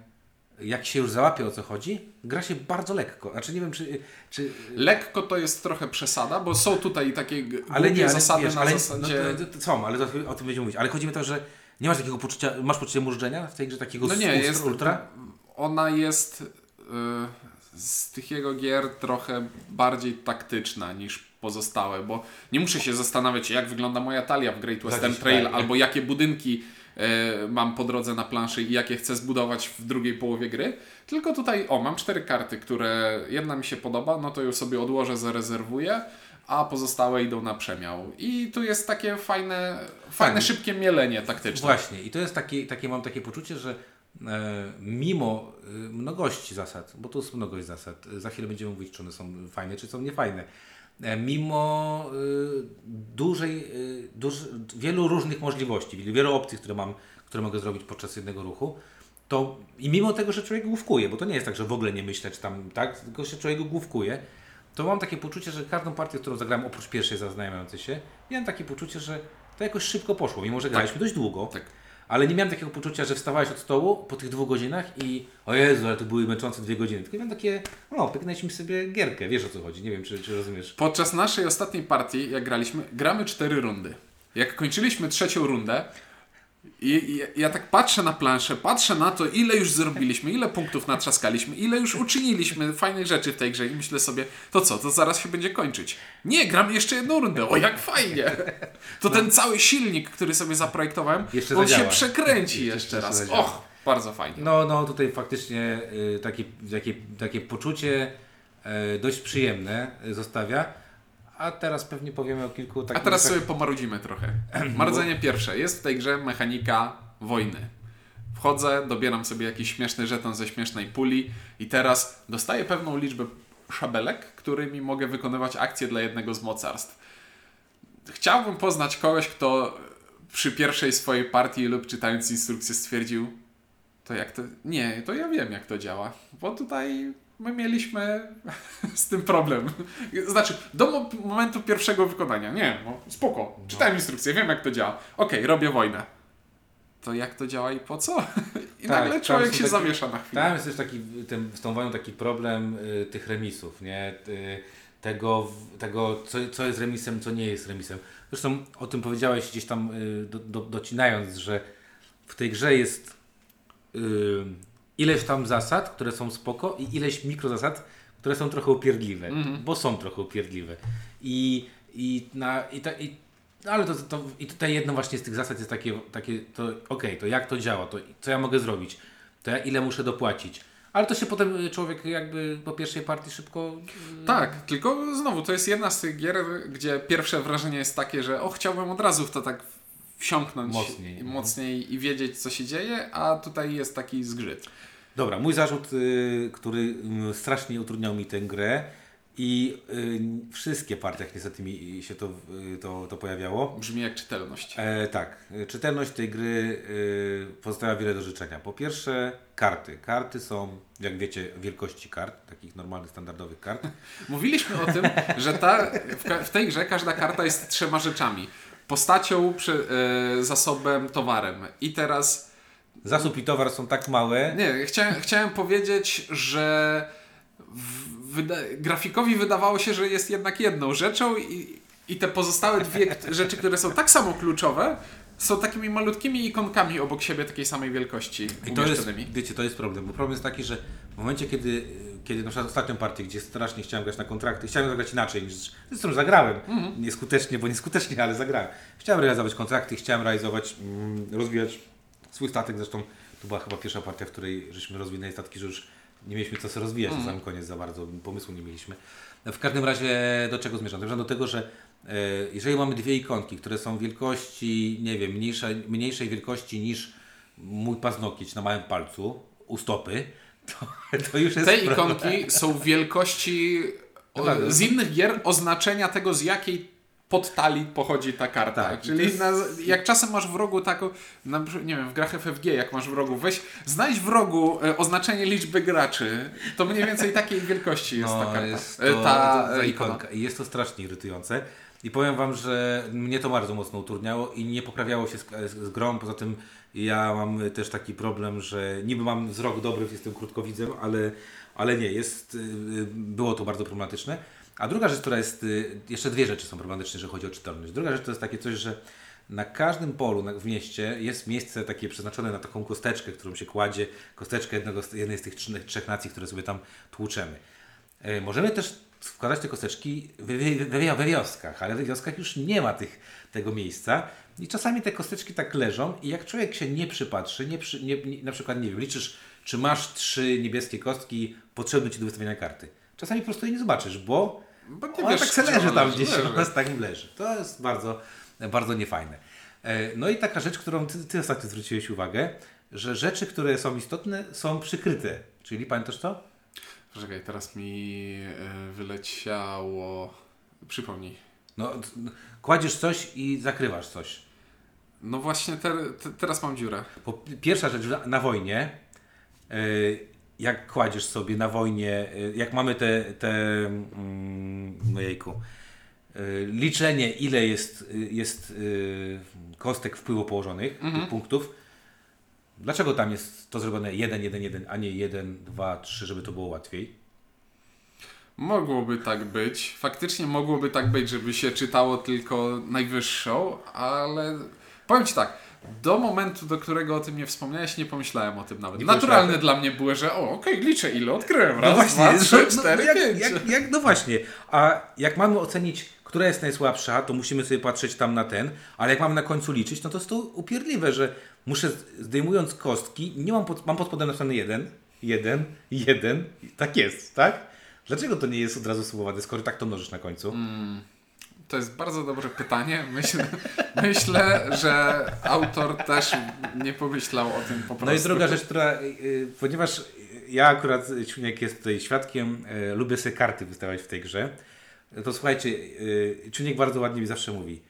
Speaker 1: jak się już załapie o co chodzi, gra się bardzo lekko. Znaczy nie wiem, czy... czy
Speaker 2: Lekko to jest trochę przesada, bo są tutaj takie
Speaker 1: ale nie, ale,
Speaker 2: zasady
Speaker 1: wiesz,
Speaker 2: na
Speaker 1: ale,
Speaker 2: zasadzie...
Speaker 1: No, to, to, są, ale to, o tym będziemy mówić. Ale chodzi mi o to, że nie masz takiego poczucia, masz poczucie murżdżenia w tej grze, takiego
Speaker 2: No nie,
Speaker 1: ultra,
Speaker 2: jest,
Speaker 1: ultra?
Speaker 2: ona jest y, z tych jego gier trochę bardziej taktyczna niż pozostałe, bo nie muszę się zastanawiać, jak wygląda moja talia w Great Western Trail,
Speaker 1: kraj,
Speaker 2: albo jakie budynki mam po drodze na planszy i jakie chcę zbudować w drugiej połowie gry. Tylko tutaj, o, mam cztery karty, które jedna mi się podoba, no to ją sobie odłożę, zarezerwuję, a pozostałe idą na przemiał. I tu jest takie fajne, fajne
Speaker 1: Tak.
Speaker 2: szybkie mielenie taktyczne.
Speaker 1: Właśnie, i to jest takie, takie mam takie poczucie, że e, mimo e, mnogości zasad, bo tu jest mnogość zasad, e, za chwilę będziemy mówić, czy one są fajne, czy są niefajne, e, mimo e, dużej, e, duż, wielu różnych możliwości, wielu opcji, które mam, które mogę zrobić podczas jednego ruchu, to i mimo tego, że człowiek główkuje, bo to nie jest tak, że w ogóle nie myślę, czy tam, tak, tylko się człowiek główkuje, to mam takie poczucie, że każdą partię, którą zagrałem oprócz pierwszej zaznajamiającej się, miałem takie poczucie, że to jakoś szybko poszło, mimo że graliśmy dość długo.
Speaker 2: Tak.
Speaker 1: Ale nie miałem takiego poczucia, że wstawałeś od stołu po tych dwóch godzinach i o Jezu, ale to były męczące dwie godziny. Tylko miałem takie, no, pyknęliśmy sobie gierkę, wiesz o co chodzi, nie wiem czy, czy rozumiesz.
Speaker 2: Podczas naszej ostatniej partii, jak graliśmy, gramy cztery rundy. Jak kończyliśmy trzecią rundę, i, i ja tak patrzę na planszę, patrzę na to, ile już zrobiliśmy, ile punktów natrzaskaliśmy, ile już uczyniliśmy fajnych rzeczy w tej grze i myślę sobie, to co, to zaraz się będzie kończyć. Nie, gram jeszcze jedną rundę, o jak fajnie. To ten cały silnik, który sobie zaprojektowałem,
Speaker 1: Jeszcze
Speaker 2: on się
Speaker 1: zadziała.
Speaker 2: przekręci
Speaker 1: Jeszcze-
Speaker 2: jeszcze
Speaker 1: jeszcze
Speaker 2: raz.
Speaker 1: zadziała.
Speaker 2: Och, bardzo fajnie.
Speaker 1: No, no tutaj faktycznie y, takie, takie, takie poczucie y, dość przyjemne y, zostawia. A teraz pewnie powiemy o kilku takich...
Speaker 2: A teraz sobie pomarudzimy trochę. Marudzenie pierwsze. Jest w tej grze mechanika wojny. Wchodzę, dobieram sobie jakiś śmieszny żeton ze śmiesznej puli i teraz dostaję pewną liczbę szabelek, którymi mogę wykonywać akcje dla jednego z mocarstw. Chciałbym poznać kogoś, kto przy pierwszej swojej partii lub czytając instrukcję stwierdził to jak to... Nie, to ja wiem jak to działa, bo tutaj my mieliśmy z tym problem. Znaczy, do mo- momentu pierwszego wykonania. Nie, no spoko. Czytałem instrukcję, wiem jak to działa. Okej, robię wojnę. To jak to działa i po co? I
Speaker 1: Tak,
Speaker 2: nagle człowiek się
Speaker 1: takie-
Speaker 2: zawiesza na chwilę.
Speaker 1: Tam jest też taki, ten, z tą wojną taki problem y, tych remisów, nie? Y, tego, tego co, co jest remisem, co nie jest remisem. Zresztą o tym powiedziałeś gdzieś tam y, do, do, docinając, że w tej grze jest y, ileś tam zasad, które są spoko i ileś mikrozasad, które są trochę upierdliwe, bo są trochę upierdliwe. I, i, na, i, ta, i no ale to, to, i tutaj jedno właśnie z tych zasad jest takie, takie to okej, to jak to działa, to co ja mogę zrobić, to ja ile muszę dopłacić. Ale to się potem y, człowiek jakby po pierwszej partii szybko... y,
Speaker 2: Tak, tylko znowu to jest jedna z tych gier, gdzie pierwsze wrażenie jest takie, że o, chciałbym od razu w to tak wsiąknąć
Speaker 1: Mocniej.
Speaker 2: i, mocniej i wiedzieć, co się dzieje, a tutaj jest taki zgrzyt.
Speaker 1: Dobra, mój zarzut, y, który y, strasznie utrudniał mi tę grę I y, wszystkie partie, jak niestety mi się to, y, to, to pojawiało.
Speaker 2: Brzmi jak czytelność.
Speaker 1: E, tak, czytelność tej gry pozostawia wiele do życzenia. Po pierwsze, karty. Karty są, jak wiecie, wielkości kart, takich normalnych, standardowych kart.
Speaker 2: Mówiliśmy o tym, że ta, w tej grze każda karta jest trzema rzeczami. Postacią, przy, e, zasobem, towarem. I teraz
Speaker 1: Zasób i towar są tak małe.
Speaker 2: Nie, chciałem, chciałem powiedzieć, że wyda grafikowi wydawało się, że jest jednak jedną rzeczą i, i te pozostałe dwie rzeczy, które są tak samo kluczowe, są takimi malutkimi ikonkami obok siebie takiej samej wielkości
Speaker 1: I to jest, wiecie, to jest problem, bo problem jest taki, że w momencie, kiedy, kiedy na przykład ostatnią partię, gdzie strasznie chciałem grać na kontrakty, chciałem zagrać inaczej niż, zresztą zagrałem,
Speaker 2: Mhm.
Speaker 1: nieskutecznie, bo nieskutecznie, ale zagrałem. Chciałem realizować kontrakty, chciałem realizować, mm, rozwijać swój statek, zresztą to była chyba pierwsza partia, w której żeśmy rozwinęli statki, że już nie mieliśmy co sobie rozwijać
Speaker 2: Mhm.
Speaker 1: na samym koniec za bardzo, pomysłu nie mieliśmy. W każdym razie do czego zmierzam? Zmierzam do tego, że e, jeżeli mamy dwie ikonki, które są wielkości, nie wiem, mniejszej, mniejszej wielkości niż mój paznokieć na małym palcu u stopy, to, to już jest
Speaker 2: Te ikonki są wielkości o,
Speaker 1: no.
Speaker 2: z innych gier oznaczenia tego, z jakiej podtalii pochodzi ta karta.
Speaker 1: Tak,
Speaker 2: Czyli
Speaker 1: jest-
Speaker 2: na, jak czasem masz w rogu taką, na, przykład, nie wiem, w grach FFG, jak masz w rogu, weź, znajdź w rogu e, oznaczenie liczby graczy. To mniej więcej takiej wielkości jest ta
Speaker 1: No,
Speaker 2: karta.
Speaker 1: jest
Speaker 2: E,
Speaker 1: to,
Speaker 2: ta
Speaker 1: ta
Speaker 2: e, ikona.
Speaker 1: ikonka. I jest to strasznie irytujące. I powiem Wam, że mnie to bardzo mocno utrudniało i nie poprawiało się z, z, z grą. Poza tym ja mam też taki problem, że niby mam wzrok dobry, jestem krótkowidzem, ale, ale nie, jest, y, było to bardzo problematyczne. A druga rzecz, która jest, y, jeszcze dwie rzeczy są problematyczne, jeżeli chodzi o czytelność. Druga rzecz to jest takie coś, że na każdym polu w mieście jest miejsce takie przeznaczone na taką kosteczkę, którą się kładzie, kosteczkę jednego, jednej z tych trzech, nacji, które sobie tam tłuczemy. E, Możemy też wkładać te kosteczki we, we, we wioskach, ale we wioskach już nie ma tych, tego miejsca i czasami te kosteczki tak leżą i jak człowiek się nie przypatrzy, nie przy, nie, nie, na przykład nie wiem, liczysz, czy masz trzy niebieskie kostki potrzebne Ci do wystawienia karty. Czasami po prostu jej nie zobaczysz, bo
Speaker 2: Bo nie wiesz,
Speaker 1: tak se leży tam gdzieś,
Speaker 2: leży.
Speaker 1: ona tak leży. To jest bardzo, bardzo niefajne. E, No i taka rzecz, którą ty, ty ostatnio zwróciłeś uwagę, że rzeczy, które są istotne, są przykryte. Czyli pamiętasz to?
Speaker 2: Czekaj, teraz mi e, wyleciało... Przypomnij.
Speaker 1: No, kładziesz coś i zakrywasz coś.
Speaker 2: No właśnie, te, te, teraz mam dziurę.
Speaker 1: Bo pierwsza rzecz na, na wojnie, y, jak kładziesz sobie na wojnie, y, jak mamy te, te mm, no jejku, y, liczenie ile jest, y, jest kostek wpływu położonych, tych punktów, dlaczego tam jest to zrobione 1, 1, 1, a nie 1, 2, 3, żeby to było łatwiej?
Speaker 2: Mogłoby tak być. Faktycznie mogłoby tak być, żeby się czytało tylko najwyższą, ale powiem Ci tak. Do momentu, do którego o tym nie wspomniałeś, nie pomyślałem o tym nawet.
Speaker 1: Nie
Speaker 2: Naturalne dla mnie było, że o, okej, liczę ile odkryłem. Raz, dwa, trzy,
Speaker 1: no,
Speaker 2: cztery,
Speaker 1: jak,
Speaker 2: pięć.
Speaker 1: jak, jak, no właśnie, a jak mamy ocenić, która jest najsłabsza, to musimy sobie patrzeć tam na ten, ale jak mamy na końcu liczyć, no to jest to upierdliwe, że muszę zdejmując kostki, nie mam pod, mam pod spodem napisane jeden, jeden, jeden, tak jest, tak? Dlaczego to nie jest od razu sumowane, skoro tak to mnożysz na końcu?
Speaker 2: Mm. To jest bardzo dobre pytanie. Myślę, myślę, że autor też nie pomyślał o tym po prostu.
Speaker 1: No i druga rzecz, która, y, y, ponieważ ja akurat, Ciuniek jest tutaj świadkiem, y, lubię sobie karty wystawiać w tej grze, to słuchajcie, Ciuniek bardzo ładnie mi zawsze mówi,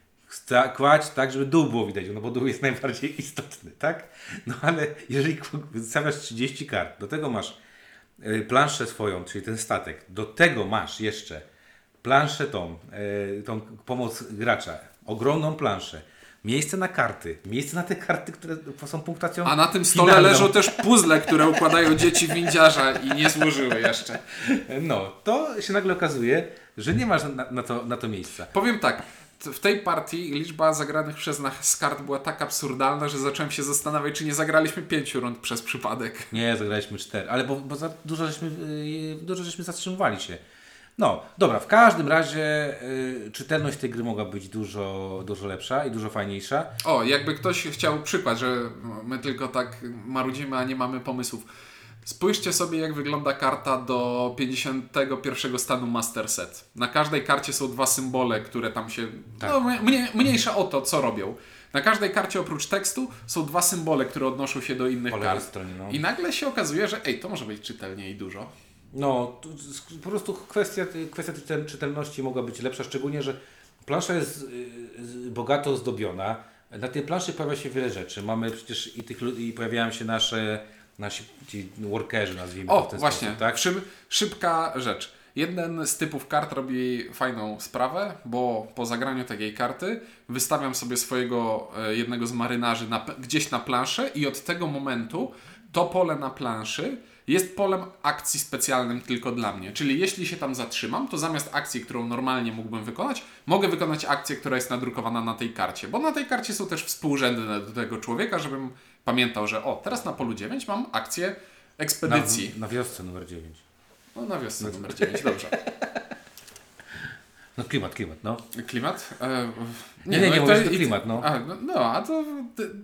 Speaker 1: kładź tak, żeby dół było widać, no bo dół jest najbardziej istotny, tak? No ale jeżeli wystawiasz 30 kart, do tego masz planszę swoją, czyli ten statek, do tego masz jeszcze planszę tą, y, tą pomoc gracza, ogromną planszę, miejsce na karty, miejsce na te karty, które są punktacją
Speaker 2: A na tym stole
Speaker 1: finalną.
Speaker 2: leżą też puzzle, które układają dzieci windziarza i nie złożyły jeszcze.
Speaker 1: No, to się nagle okazuje, że nie masz na, na, to, na to miejsca.
Speaker 2: Powiem tak, w tej partii liczba zagranych przez nas kart była tak absurdalna, że zacząłem się zastanawiać, czy nie zagraliśmy pięciu rund przez przypadek.
Speaker 1: Nie, zagraliśmy cztery, ale bo, bo za dużo żeśmy, yy, dużo żeśmy zatrzymywali się. No, dobra, w każdym razie yy, czytelność tej gry mogła być dużo, dużo lepsza i dużo fajniejsza.
Speaker 2: O, jakby ktoś chciał przykład, że my tylko tak marudzimy, a nie mamy pomysłów. Spójrzcie sobie, jak wygląda karta do 51 stanu Master Set. Na każdej karcie są dwa symbole, które tam się.
Speaker 1: Tak.
Speaker 2: No, mnie, mniejsza o to, co robią. Na każdej karcie oprócz tekstu są dwa symbole, które odnoszą się do innych
Speaker 1: Po
Speaker 2: kart.
Speaker 1: stronie, no.
Speaker 2: I nagle się okazuje, że ej, to może być czytelnie i dużo.
Speaker 1: No, po prostu kwestia, kwestia czytel- czytelności mogła być lepsza, szczególnie, że plansza jest y, bogato ozdobiona. Na tej planszy pojawia się wiele rzeczy. Mamy przecież i tych ludzi, i pojawiają się nasze, nasi ci workerzy, nazwijmy to w
Speaker 2: O,
Speaker 1: ten
Speaker 2: właśnie,
Speaker 1: sposób, tak?
Speaker 2: Szyb, szybka rzecz. Jeden z typów kart robi fajną sprawę, bo po zagraniu takiej karty wystawiam sobie swojego e, jednego z marynarzy na, gdzieś na planszę i od tego momentu to pole na planszy jest polem akcji specjalnym tylko dla mnie. Czyli jeśli się tam zatrzymam, to zamiast akcji, którą normalnie mógłbym wykonać, mogę wykonać akcję, która jest nadrukowana na tej karcie. Bo na tej karcie są też współrzędne do tego człowieka, żebym pamiętał, że o, teraz na polu 9 mam akcję
Speaker 1: Na,
Speaker 2: ekspedycji.
Speaker 1: na wiosce numer 9.
Speaker 2: No na wiosnę numer 9, dobrze.
Speaker 1: No klimat, klimat, no.
Speaker 2: Klimat? E,
Speaker 1: Nie, nie, nie,
Speaker 2: to-
Speaker 1: mówię, że to
Speaker 2: i-
Speaker 1: klimat, no.
Speaker 2: A, no, no, a to,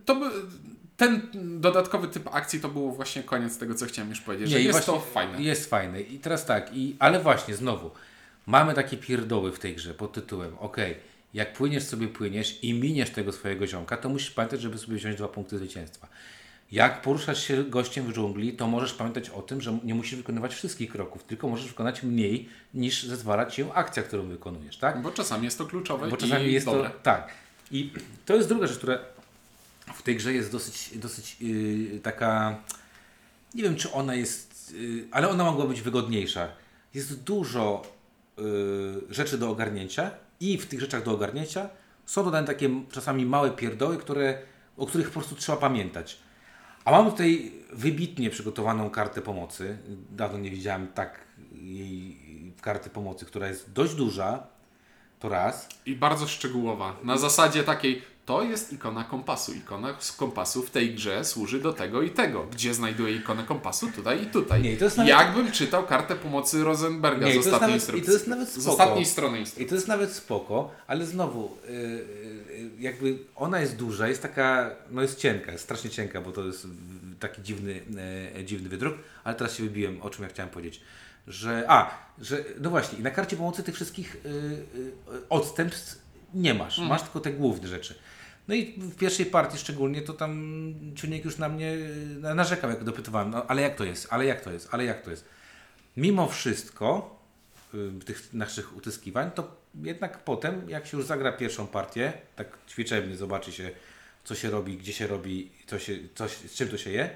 Speaker 2: to by, ten dodatkowy typ akcji to był właśnie koniec tego, co chciałem już powiedzieć, że
Speaker 1: i
Speaker 2: jest to fajne.
Speaker 1: Jest fajne. I teraz tak, i, ale właśnie znowu, mamy takie pierdoły w tej grze pod tytułem, ok, jak płyniesz sobie płyniesz i miniesz tego swojego ziomka, to musisz pamiętać, żeby sobie wziąć dwa punkty zwycięstwa. Jak poruszasz się gościem w dżungli, to możesz pamiętać o tym, że nie musisz wykonywać wszystkich kroków, tylko możesz wykonać mniej niż zezwala ci akcja, którą wykonujesz, tak?
Speaker 2: Bo czasami jest to kluczowe
Speaker 1: Bo czasami jest
Speaker 2: dobre.
Speaker 1: to. Tak. I to jest druga rzecz, która w tej grze jest dosyć, dosyć yy, taka. Nie wiem, czy ona jest. Yy, ale ona mogła być wygodniejsza. Jest dużo yy, rzeczy do ogarnięcia, i w tych rzeczach do ogarnięcia są dodane takie czasami małe pierdoły, które, o których po prostu trzeba pamiętać. A mam tutaj wybitnie przygotowaną kartę pomocy. Dawno nie widziałem tak jej karty pomocy, która jest dość duża. To raz.
Speaker 2: I bardzo szczegółowa. Na zasadzie takiej, to jest ikona kompasu. Ikona z kompasu w tej grze służy do tego i tego. Gdzie znajduję ikonę kompasu? Tutaj i tutaj.
Speaker 1: Nie, to jest nawet-
Speaker 2: Jakbym czytał kartę pomocy Rosenberga
Speaker 1: Nie,
Speaker 2: z ostatniej
Speaker 1: nawet-
Speaker 2: instrukcji.
Speaker 1: i to jest nawet
Speaker 2: z
Speaker 1: spoko.
Speaker 2: ostatniej strony instrukcji.
Speaker 1: I to jest nawet spoko, ale znowu, yy, jakby ona jest duża, jest taka, no jest cienka, jest strasznie cienka, bo to jest taki dziwny, yy, dziwny wydruk, ale teraz się wybiłem, o czym ja chciałem powiedzieć. Że, a, że, no właśnie, i na karcie pomocy tych wszystkich yy, yy, odstępstw nie masz, masz tylko te główne rzeczy. No i w pierwszej partii szczególnie to tam Ciuniek już na mnie narzekał, jak dopytywałem, no ale jak to jest, ale jak to jest, ale jak to jest. Mimo wszystko, tych naszych utyskiwań, to jednak potem, jak się już zagra pierwszą partię, tak ćwiczebnie zobaczy się, co się robi, gdzie się robi, co się, coś, z czym to się je,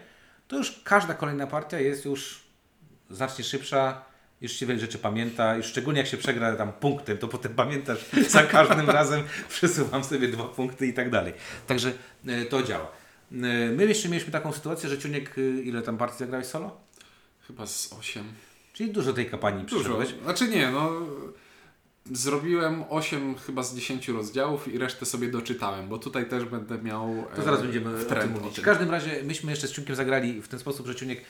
Speaker 1: to już każda kolejna partia jest już znacznie szybsza, już się wiele rzeczy pamięta, już szczególnie jak się przegra tam punktem, to potem pamiętasz za każdym razem, przesuwam sobie dwa punkty i tak dalej. Także y, to działa. Y, My jeszcze mieliśmy taką sytuację, że Ciuniek, y, ile tam partii zagrałeś solo?
Speaker 2: Chyba z 8.
Speaker 1: Czyli dużo tej kampanii
Speaker 2: Dużo.
Speaker 1: przeszedłeś.
Speaker 2: Znaczy nie, no. Zrobiłem 8 chyba z 10 rozdziałów i resztę sobie doczytałem, bo tutaj też będę miał.
Speaker 1: To zaraz
Speaker 2: e,
Speaker 1: będziemy o
Speaker 2: trend
Speaker 1: tym mówić. W każdym razie myśmy jeszcze z Ciunkiem zagrali w ten sposób, że Ciuniek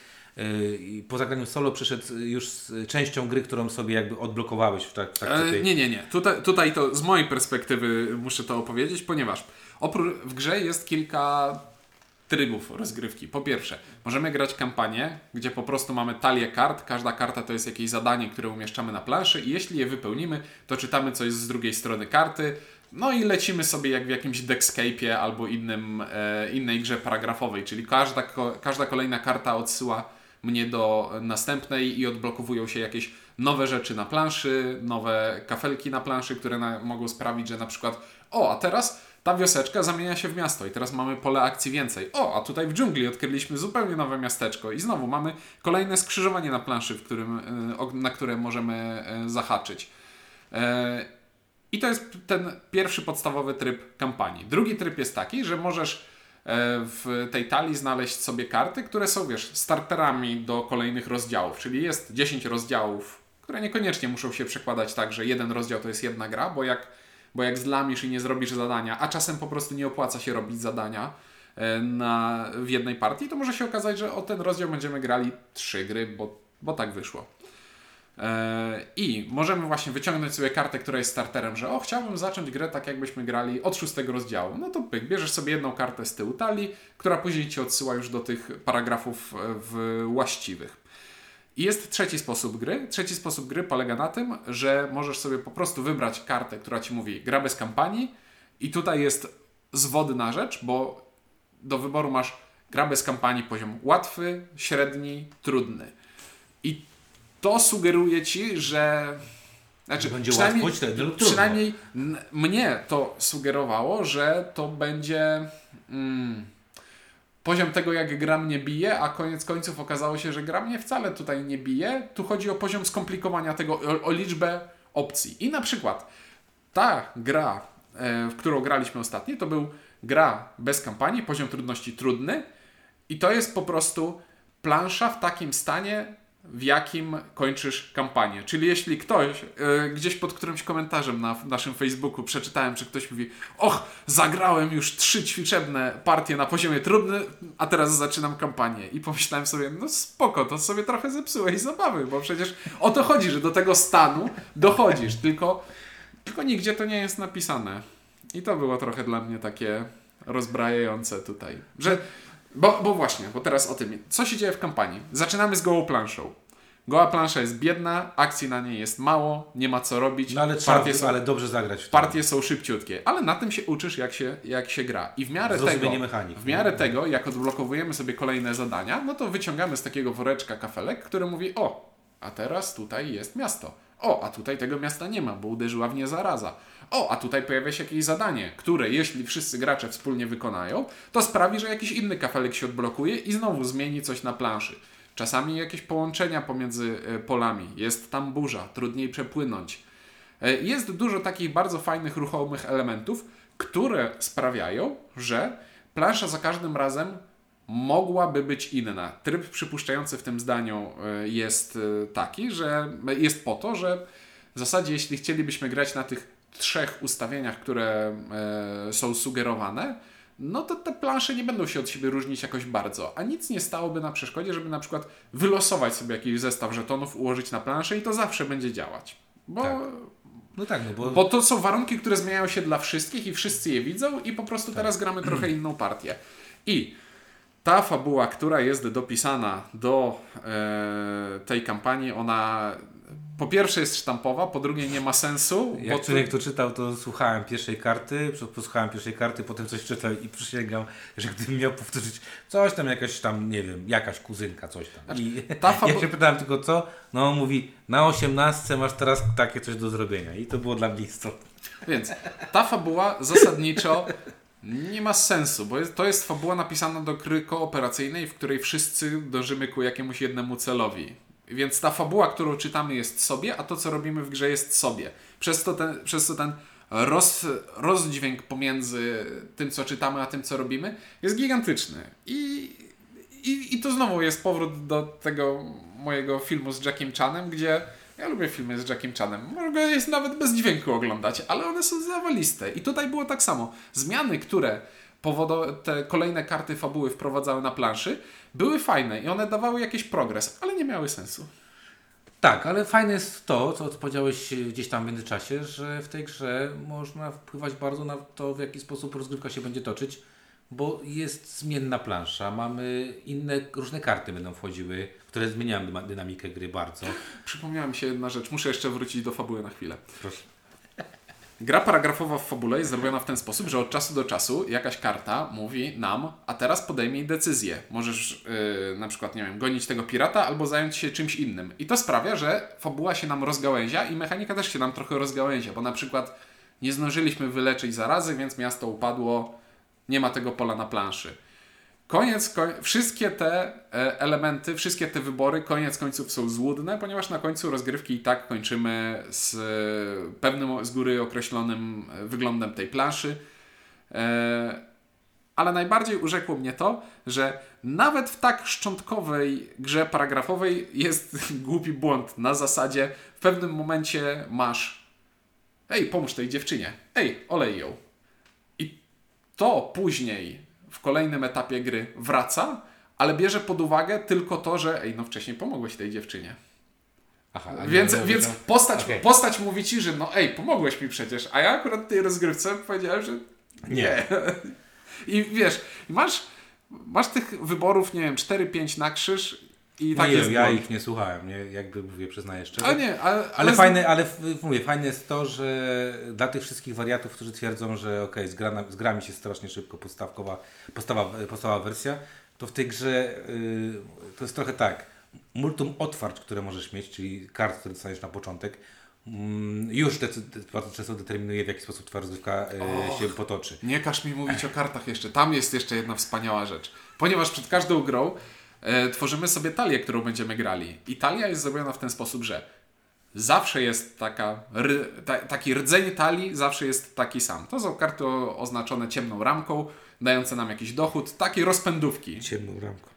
Speaker 1: po zagraniu solo przyszedł już z częścią gry, którą sobie jakby odblokowałeś w w trakcie tej...
Speaker 2: nie, nie, nie. Tutaj, tutaj to z mojej perspektywy muszę to opowiedzieć, ponieważ oprócz, w grze jest kilka trybów rozgrywki. Po pierwsze, możemy grać kampanię, gdzie po prostu mamy talię kart. Każda karta to jest jakieś zadanie, które umieszczamy na planszy i jeśli je wypełnimy, to czytamy coś z drugiej strony karty. No i lecimy sobie jak w jakimś Deckscape'ie albo innym, e, innej grze paragrafowej, czyli każda, ko, każda kolejna karta odsyła mnie do następnej i odblokowują się jakieś nowe rzeczy na planszy, nowe kafelki na planszy, które na, mogą sprawić, że na przykład o, a teraz ta wioseczka zamienia się w miasto i teraz mamy pole akcji więcej. O, a tutaj w dżungli odkryliśmy zupełnie nowe miasteczko i znowu mamy kolejne skrzyżowanie na planszy, w którym, o- na które możemy y, zahaczyć. E, I to jest ten pierwszy podstawowy tryb kampanii. Drugi tryb jest taki, że możesz e, w tej talii znaleźć sobie karty, które są, wiesz, starterami do kolejnych rozdziałów. Czyli jest 10 rozdziałów, które niekoniecznie muszą się przekładać tak, że jeden rozdział to jest jedna gra, bo jak, bo jak zlamisz i nie zrobisz zadania, a czasem po prostu nie opłaca się robić zadania e, na, w jednej partii, to może się okazać, że o ten rozdział będziemy grali trzy gry, bo, bo tak wyszło. E, I możemy właśnie wyciągnąć sobie kartę, która jest starterem, że o, chciałbym zacząć grę tak, jakbyśmy grali od szóstego rozdziału. No to pyk, bierzesz sobie jedną kartę z tyłu talii, która później ci odsyła już do tych paragrafów e, właściwych. I jest trzeci sposób gry. Trzeci sposób gry polega na tym, że możesz sobie po prostu wybrać kartę, która ci mówi gra bez kampanii i tutaj jest zwodna rzecz, bo do wyboru masz gra bez kampanii poziom łatwy, średni, trudny. I to sugeruje ci, że. Znaczy,
Speaker 1: Będzie
Speaker 2: przynajmniej,
Speaker 1: łatwo, lub trudno.
Speaker 2: przynajmniej mnie to sugerowało, że to będzie. Mm, poziom tego, jak gra mnie bije, a koniec końców okazało się, że gra mnie wcale tutaj nie bije. Tu chodzi o poziom skomplikowania tego, o, o liczbę opcji. I na przykład ta gra, e, w którą graliśmy ostatnio, to był gra bez kampanii, poziom trudności trudny i to jest po prostu plansza w takim stanie, w jakim kończysz kampanię. Czyli jeśli ktoś, e, gdzieś pod którymś komentarzem na naszym Facebooku przeczytałem, czy ktoś mówi och, zagrałem już trzy ćwiczebne partie na poziomie trudnym, a teraz zaczynam kampanię. I pomyślałem sobie, no spoko, to sobie trochę zepsułeś zabawy, bo przecież o to chodzi, że do tego stanu dochodzisz, tylko, tylko nigdzie to nie jest napisane. I to było trochę dla mnie takie rozbrajające tutaj. Że, bo, bo właśnie, bo teraz o tym. Co się dzieje w kampanii? Zaczynamy z gołą planszą. Goła plansza jest biedna, akcji na niej jest mało, nie ma co robić.
Speaker 1: No ale trzeba,
Speaker 2: partie, są,
Speaker 1: ale dobrze zagrać w
Speaker 2: partie są szybciutkie, ale na tym się uczysz, jak się, jak się gra. I w miarę tego,
Speaker 1: mechanik.
Speaker 2: w miarę tego, jak odblokowujemy sobie kolejne zadania, no to wyciągamy z takiego woreczka kafelek, który mówi: O, a teraz tutaj jest miasto. O, a tutaj tego miasta nie ma, bo uderzyła w nie zaraza. O, a tutaj pojawia się jakieś zadanie, które jeśli wszyscy gracze wspólnie wykonają, to sprawi, że jakiś inny kafelek się odblokuje i znowu zmieni coś na planszy. Czasami jakieś połączenia pomiędzy e, polami. Jest tam burza, trudniej przepłynąć. E, Jest dużo takich bardzo fajnych, ruchomych elementów, które sprawiają, że plansza za każdym razem mogłaby być inna. Tryb przypuszczający w tym zdaniu e, jest taki, że jest po to, że w zasadzie jeśli chcielibyśmy grać na tych trzech ustawieniach, które e, są sugerowane, no to te plansze nie będą się od siebie różnić jakoś bardzo, a nic nie stałoby na przeszkodzie, żeby na przykład wylosować sobie jakiś zestaw żetonów, ułożyć na planszę i to zawsze będzie działać. Bo
Speaker 1: Tak. No tak, no bo,
Speaker 2: bo to są warunki, które zmieniają się dla wszystkich i wszyscy je widzą i po prostu teraz gramy trochę inną partię. I ta fabuła, która jest dopisana do e, tej kampanii, ona po pierwsze jest sztampowa, po drugie nie ma sensu.
Speaker 1: jak
Speaker 2: bo
Speaker 1: człowiek to czytał, to słuchałem pierwszej karty, posłuchałem pierwszej karty, potem coś czytał i przysięgam, że gdybym miał powtórzyć coś tam, jakaś tam, nie wiem, jakaś kuzynka, coś tam. I
Speaker 2: Znaczy, ta fabu-
Speaker 1: ja się pytałem tylko co, no on mówi, na osiemnastce masz teraz takie coś do zrobienia i to było dla mnie istotne.
Speaker 2: Więc ta fabuła zasadniczo nie ma sensu, bo jest, to jest fabuła napisana do gry kooperacyjnej, w której wszyscy dążymy ku jakiemuś jednemu celowi. Więc ta fabuła, którą czytamy jest sobie, a to, co robimy w grze jest sobie. Przez to ten, przez to ten roz, rozdźwięk pomiędzy tym, co czytamy, a tym, co robimy jest gigantyczny. I, i, i to znowu jest powrót do tego mojego filmu z Jackiem Chanem, gdzie ja lubię filmy z Jackiem Chanem. Mogę jest nawet bez dźwięku oglądać, ale one są zawaliste. I tutaj było tak samo. Zmiany, które powodo- te kolejne karty fabuły wprowadzały na planszy, były fajne i one dawały jakiś progres, ale nie miały sensu.
Speaker 1: Tak, ale fajne jest to, co powiedziałeś gdzieś tam w międzyczasie, że w tej grze można wpływać bardzo na to, w jaki sposób rozgrywka się będzie toczyć, bo jest zmienna plansza, mamy inne, różne karty będą wchodziły, które zmieniają dynamikę gry bardzo.
Speaker 2: Przypomniała mi się jedna rzecz. Muszę jeszcze wrócić do fabuły na chwilę.
Speaker 1: Proszę.
Speaker 2: Gra paragrafowa w fabule jest zrobiona w ten sposób, że od czasu do czasu jakaś karta mówi nam, a teraz podejmij decyzję. Możesz yy, na przykład, nie wiem, gonić tego pirata albo zająć się czymś innym. I to sprawia, że fabuła się nam rozgałęzia i mechanika też się nam trochę rozgałęzia, bo na przykład nie zdążyliśmy wyleczyć zarazy, więc miasto upadło, nie ma tego pola na planszy. Koniec, koń, wszystkie te e, elementy, wszystkie te wybory, koniec końców są złudne, ponieważ na końcu rozgrywki i tak kończymy z e, pewnym z góry określonym e, wyglądem tej planszy. Ale najbardziej urzekło mnie to, że nawet w tak szczątkowej grze paragrafowej jest głupi błąd. Na zasadzie w pewnym momencie masz Ej, pomóż tej dziewczynie. Ej, olej ją. I to później kolejnym etapie gry wraca, ale bierze pod uwagę tylko to, że ej, no wcześniej pomogłeś tej dziewczynie.
Speaker 1: Aha, nie
Speaker 2: Więc, więc postać,
Speaker 1: Okej.
Speaker 2: postać mówi ci, że no ej, pomogłeś mi przecież, a ja akurat w tej rozgrywce powiedziałem, że nie. I wiesz, masz, masz tych wyborów, nie wiem, 4-5 na krzyż i tak
Speaker 1: nie,
Speaker 2: jest
Speaker 1: ja
Speaker 2: błąd.
Speaker 1: ich nie słuchałem, nie, jakby mówię, przyznaję szczerze.
Speaker 2: Ale nie, ale,
Speaker 1: Ale fajne, ale mówię, fajne jest to, że dla tych wszystkich wariatów, którzy twierdzą, że okej, zgra, na- zgra mi się strasznie szybko podstawkowa, podstawa, podstawowa wersja, to w tej grze y, to jest trochę tak. multum otwarć, które możesz mieć, czyli kart, które dostaniesz na początek, mm, już decy- bardzo często determinuje, w jaki sposób twoja rozgrywka e, się potoczy.
Speaker 2: Nie każ mi mówić o kartach jeszcze. Tam jest jeszcze jedna wspaniała rzecz. Ponieważ przed każdą grą tworzymy sobie talię, którą będziemy grali. I talia jest zrobiona w ten sposób, że zawsze jest taka, ta, taki rdzeń talii, zawsze jest taki sam. To są karty oznaczone ciemną ramką, dające nam jakiś dochód, takie rozpędówki.
Speaker 1: Ciemną ramką.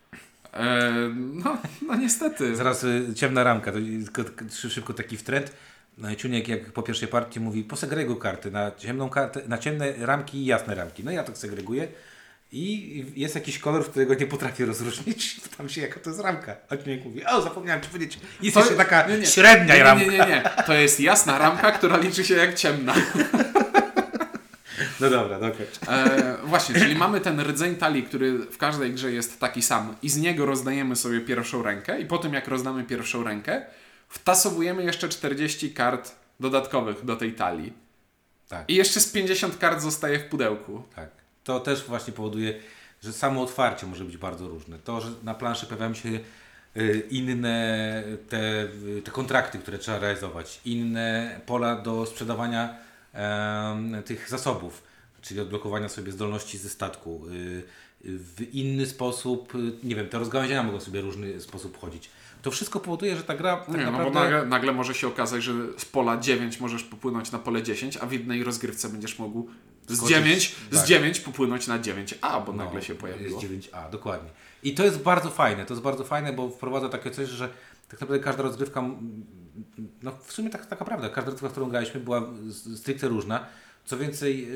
Speaker 2: E, no, no niestety.
Speaker 1: Zaraz y, ciemna ramka, to szybko taki wtrend. No Ciuniek jak po pierwszej partii mówi, posegreguj karty na, ciemną kartę, na ciemne ramki i jasne ramki. No ja tak segreguję i jest jakiś kolor, którego nie potrafię rozróżnić. Tam się jaka to jest ramka. A Ciuniek mówi, o zapomniałem ci powiedzieć, jest
Speaker 2: To-
Speaker 1: jeszcze taka
Speaker 2: nie, nie.
Speaker 1: średnia
Speaker 2: nie,
Speaker 1: ramka.
Speaker 2: nie, nie, nie. To jest jasna ramka, która liczy się jak ciemna.
Speaker 1: No dobra, dokończ.
Speaker 2: E, właśnie, czyli mamy ten rdzeń talii, który w każdej grze jest taki sam i z niego rozdajemy sobie pierwszą rękę i po tym jak rozdamy pierwszą rękę, wtasowujemy jeszcze 40 kart dodatkowych do tej talii.
Speaker 1: Tak.
Speaker 2: I jeszcze z 50 kart zostaje w pudełku.
Speaker 1: Tak. To też właśnie powoduje, że samo otwarcie może być bardzo różne. To, że na planszy pojawiają się y, inne te, y, te kontrakty, które trzeba realizować, inne pola do sprzedawania tych zasobów, czyli odblokowania sobie zdolności ze statku. y, w inny sposób, nie wiem, te rozgałęzienia mogą sobie różny sposób chodzić. To wszystko powoduje, że ta gra tak
Speaker 2: Nie, no bo
Speaker 1: naprawdę...
Speaker 2: nagle, nagle może się okazać, że z pola 9 możesz popłynąć na pole 10, a w jednej rozgrywce będziesz mógł z
Speaker 1: Skoczyć,
Speaker 2: 9, z
Speaker 1: tak.
Speaker 2: 9 popłynąć na 9a, bo nagle
Speaker 1: No,
Speaker 2: się pojawiło.
Speaker 1: Jest 9A, dokładnie. I to jest bardzo fajne, to jest bardzo fajne, bo wprowadza takie coś, że tak naprawdę każda rozgrywka, no w sumie tak, taka prawda, każda rozgrywka, którą graliśmy była stricte różna. Co więcej,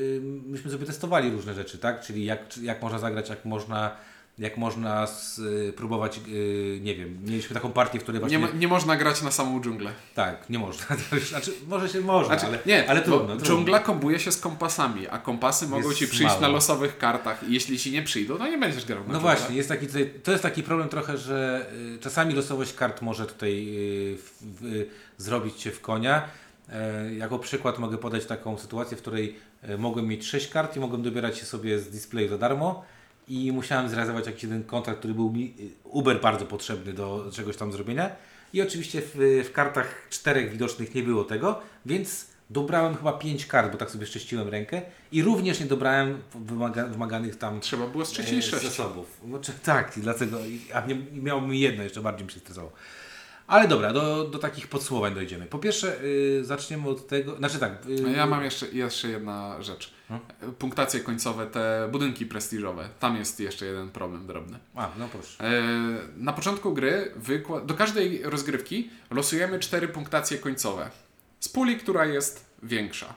Speaker 1: myśmy sobie testowali różne rzeczy, tak? Czyli jak, jak można zagrać, jak można, jak można spróbować, y, nie wiem, mieliśmy taką partię, w której
Speaker 2: Nie,
Speaker 1: właśnie...
Speaker 2: mo- nie można grać na samą dżunglę.
Speaker 1: Tak, nie można. znaczy, może się można,
Speaker 2: Znaczy,
Speaker 1: ale,
Speaker 2: nie,
Speaker 1: ale trudno. trudno.
Speaker 2: Dżungla kombuje się z kompasami, a kompasy mogą
Speaker 1: Jest
Speaker 2: ci przyjść
Speaker 1: mało.
Speaker 2: na losowych kartach i jeśli ci nie przyjdą, to nie będziesz grał na
Speaker 1: No
Speaker 2: dżunglę.
Speaker 1: właśnie, jest taki tutaj, to jest taki problem trochę, że y, czasami losowość kart może tutaj y, w, zrobić cię w konia. E, jako przykład mogę podać taką sytuację, w której e, mogłem mieć 6 kart i mogłem dobierać je sobie z displayu za darmo i musiałem zrealizować jakiś jeden kontrakt, który był mi y, uber bardzo potrzebny do czegoś tam zrobienia. I oczywiście w, w kartach czterech widocznych nie było tego, więc dobrałem chyba 5 kart, bo tak sobie szczęściłem rękę i również nie dobrałem wymaga, wymaganych tam
Speaker 2: Trzeba było z trzeciej
Speaker 1: e,
Speaker 2: sześć.
Speaker 1: zasobów. No, czy, tak, dlatego, a nie, i miało mi jedno, jeszcze bardziej mi się stresowało. Ale dobra, do, do takich podsumowań dojdziemy. Po pierwsze, y, zaczniemy od tego, znaczy tak. y,
Speaker 2: Ja mam jeszcze, jeszcze jedna rzecz. Punktacje końcowe, te budynki prestiżowe. Tam jest jeszcze jeden problem drobny.
Speaker 1: A, no proszę.
Speaker 2: E, Na początku gry wykła- do każdej rozgrywki losujemy cztery punktacje końcowe z puli, która jest większa.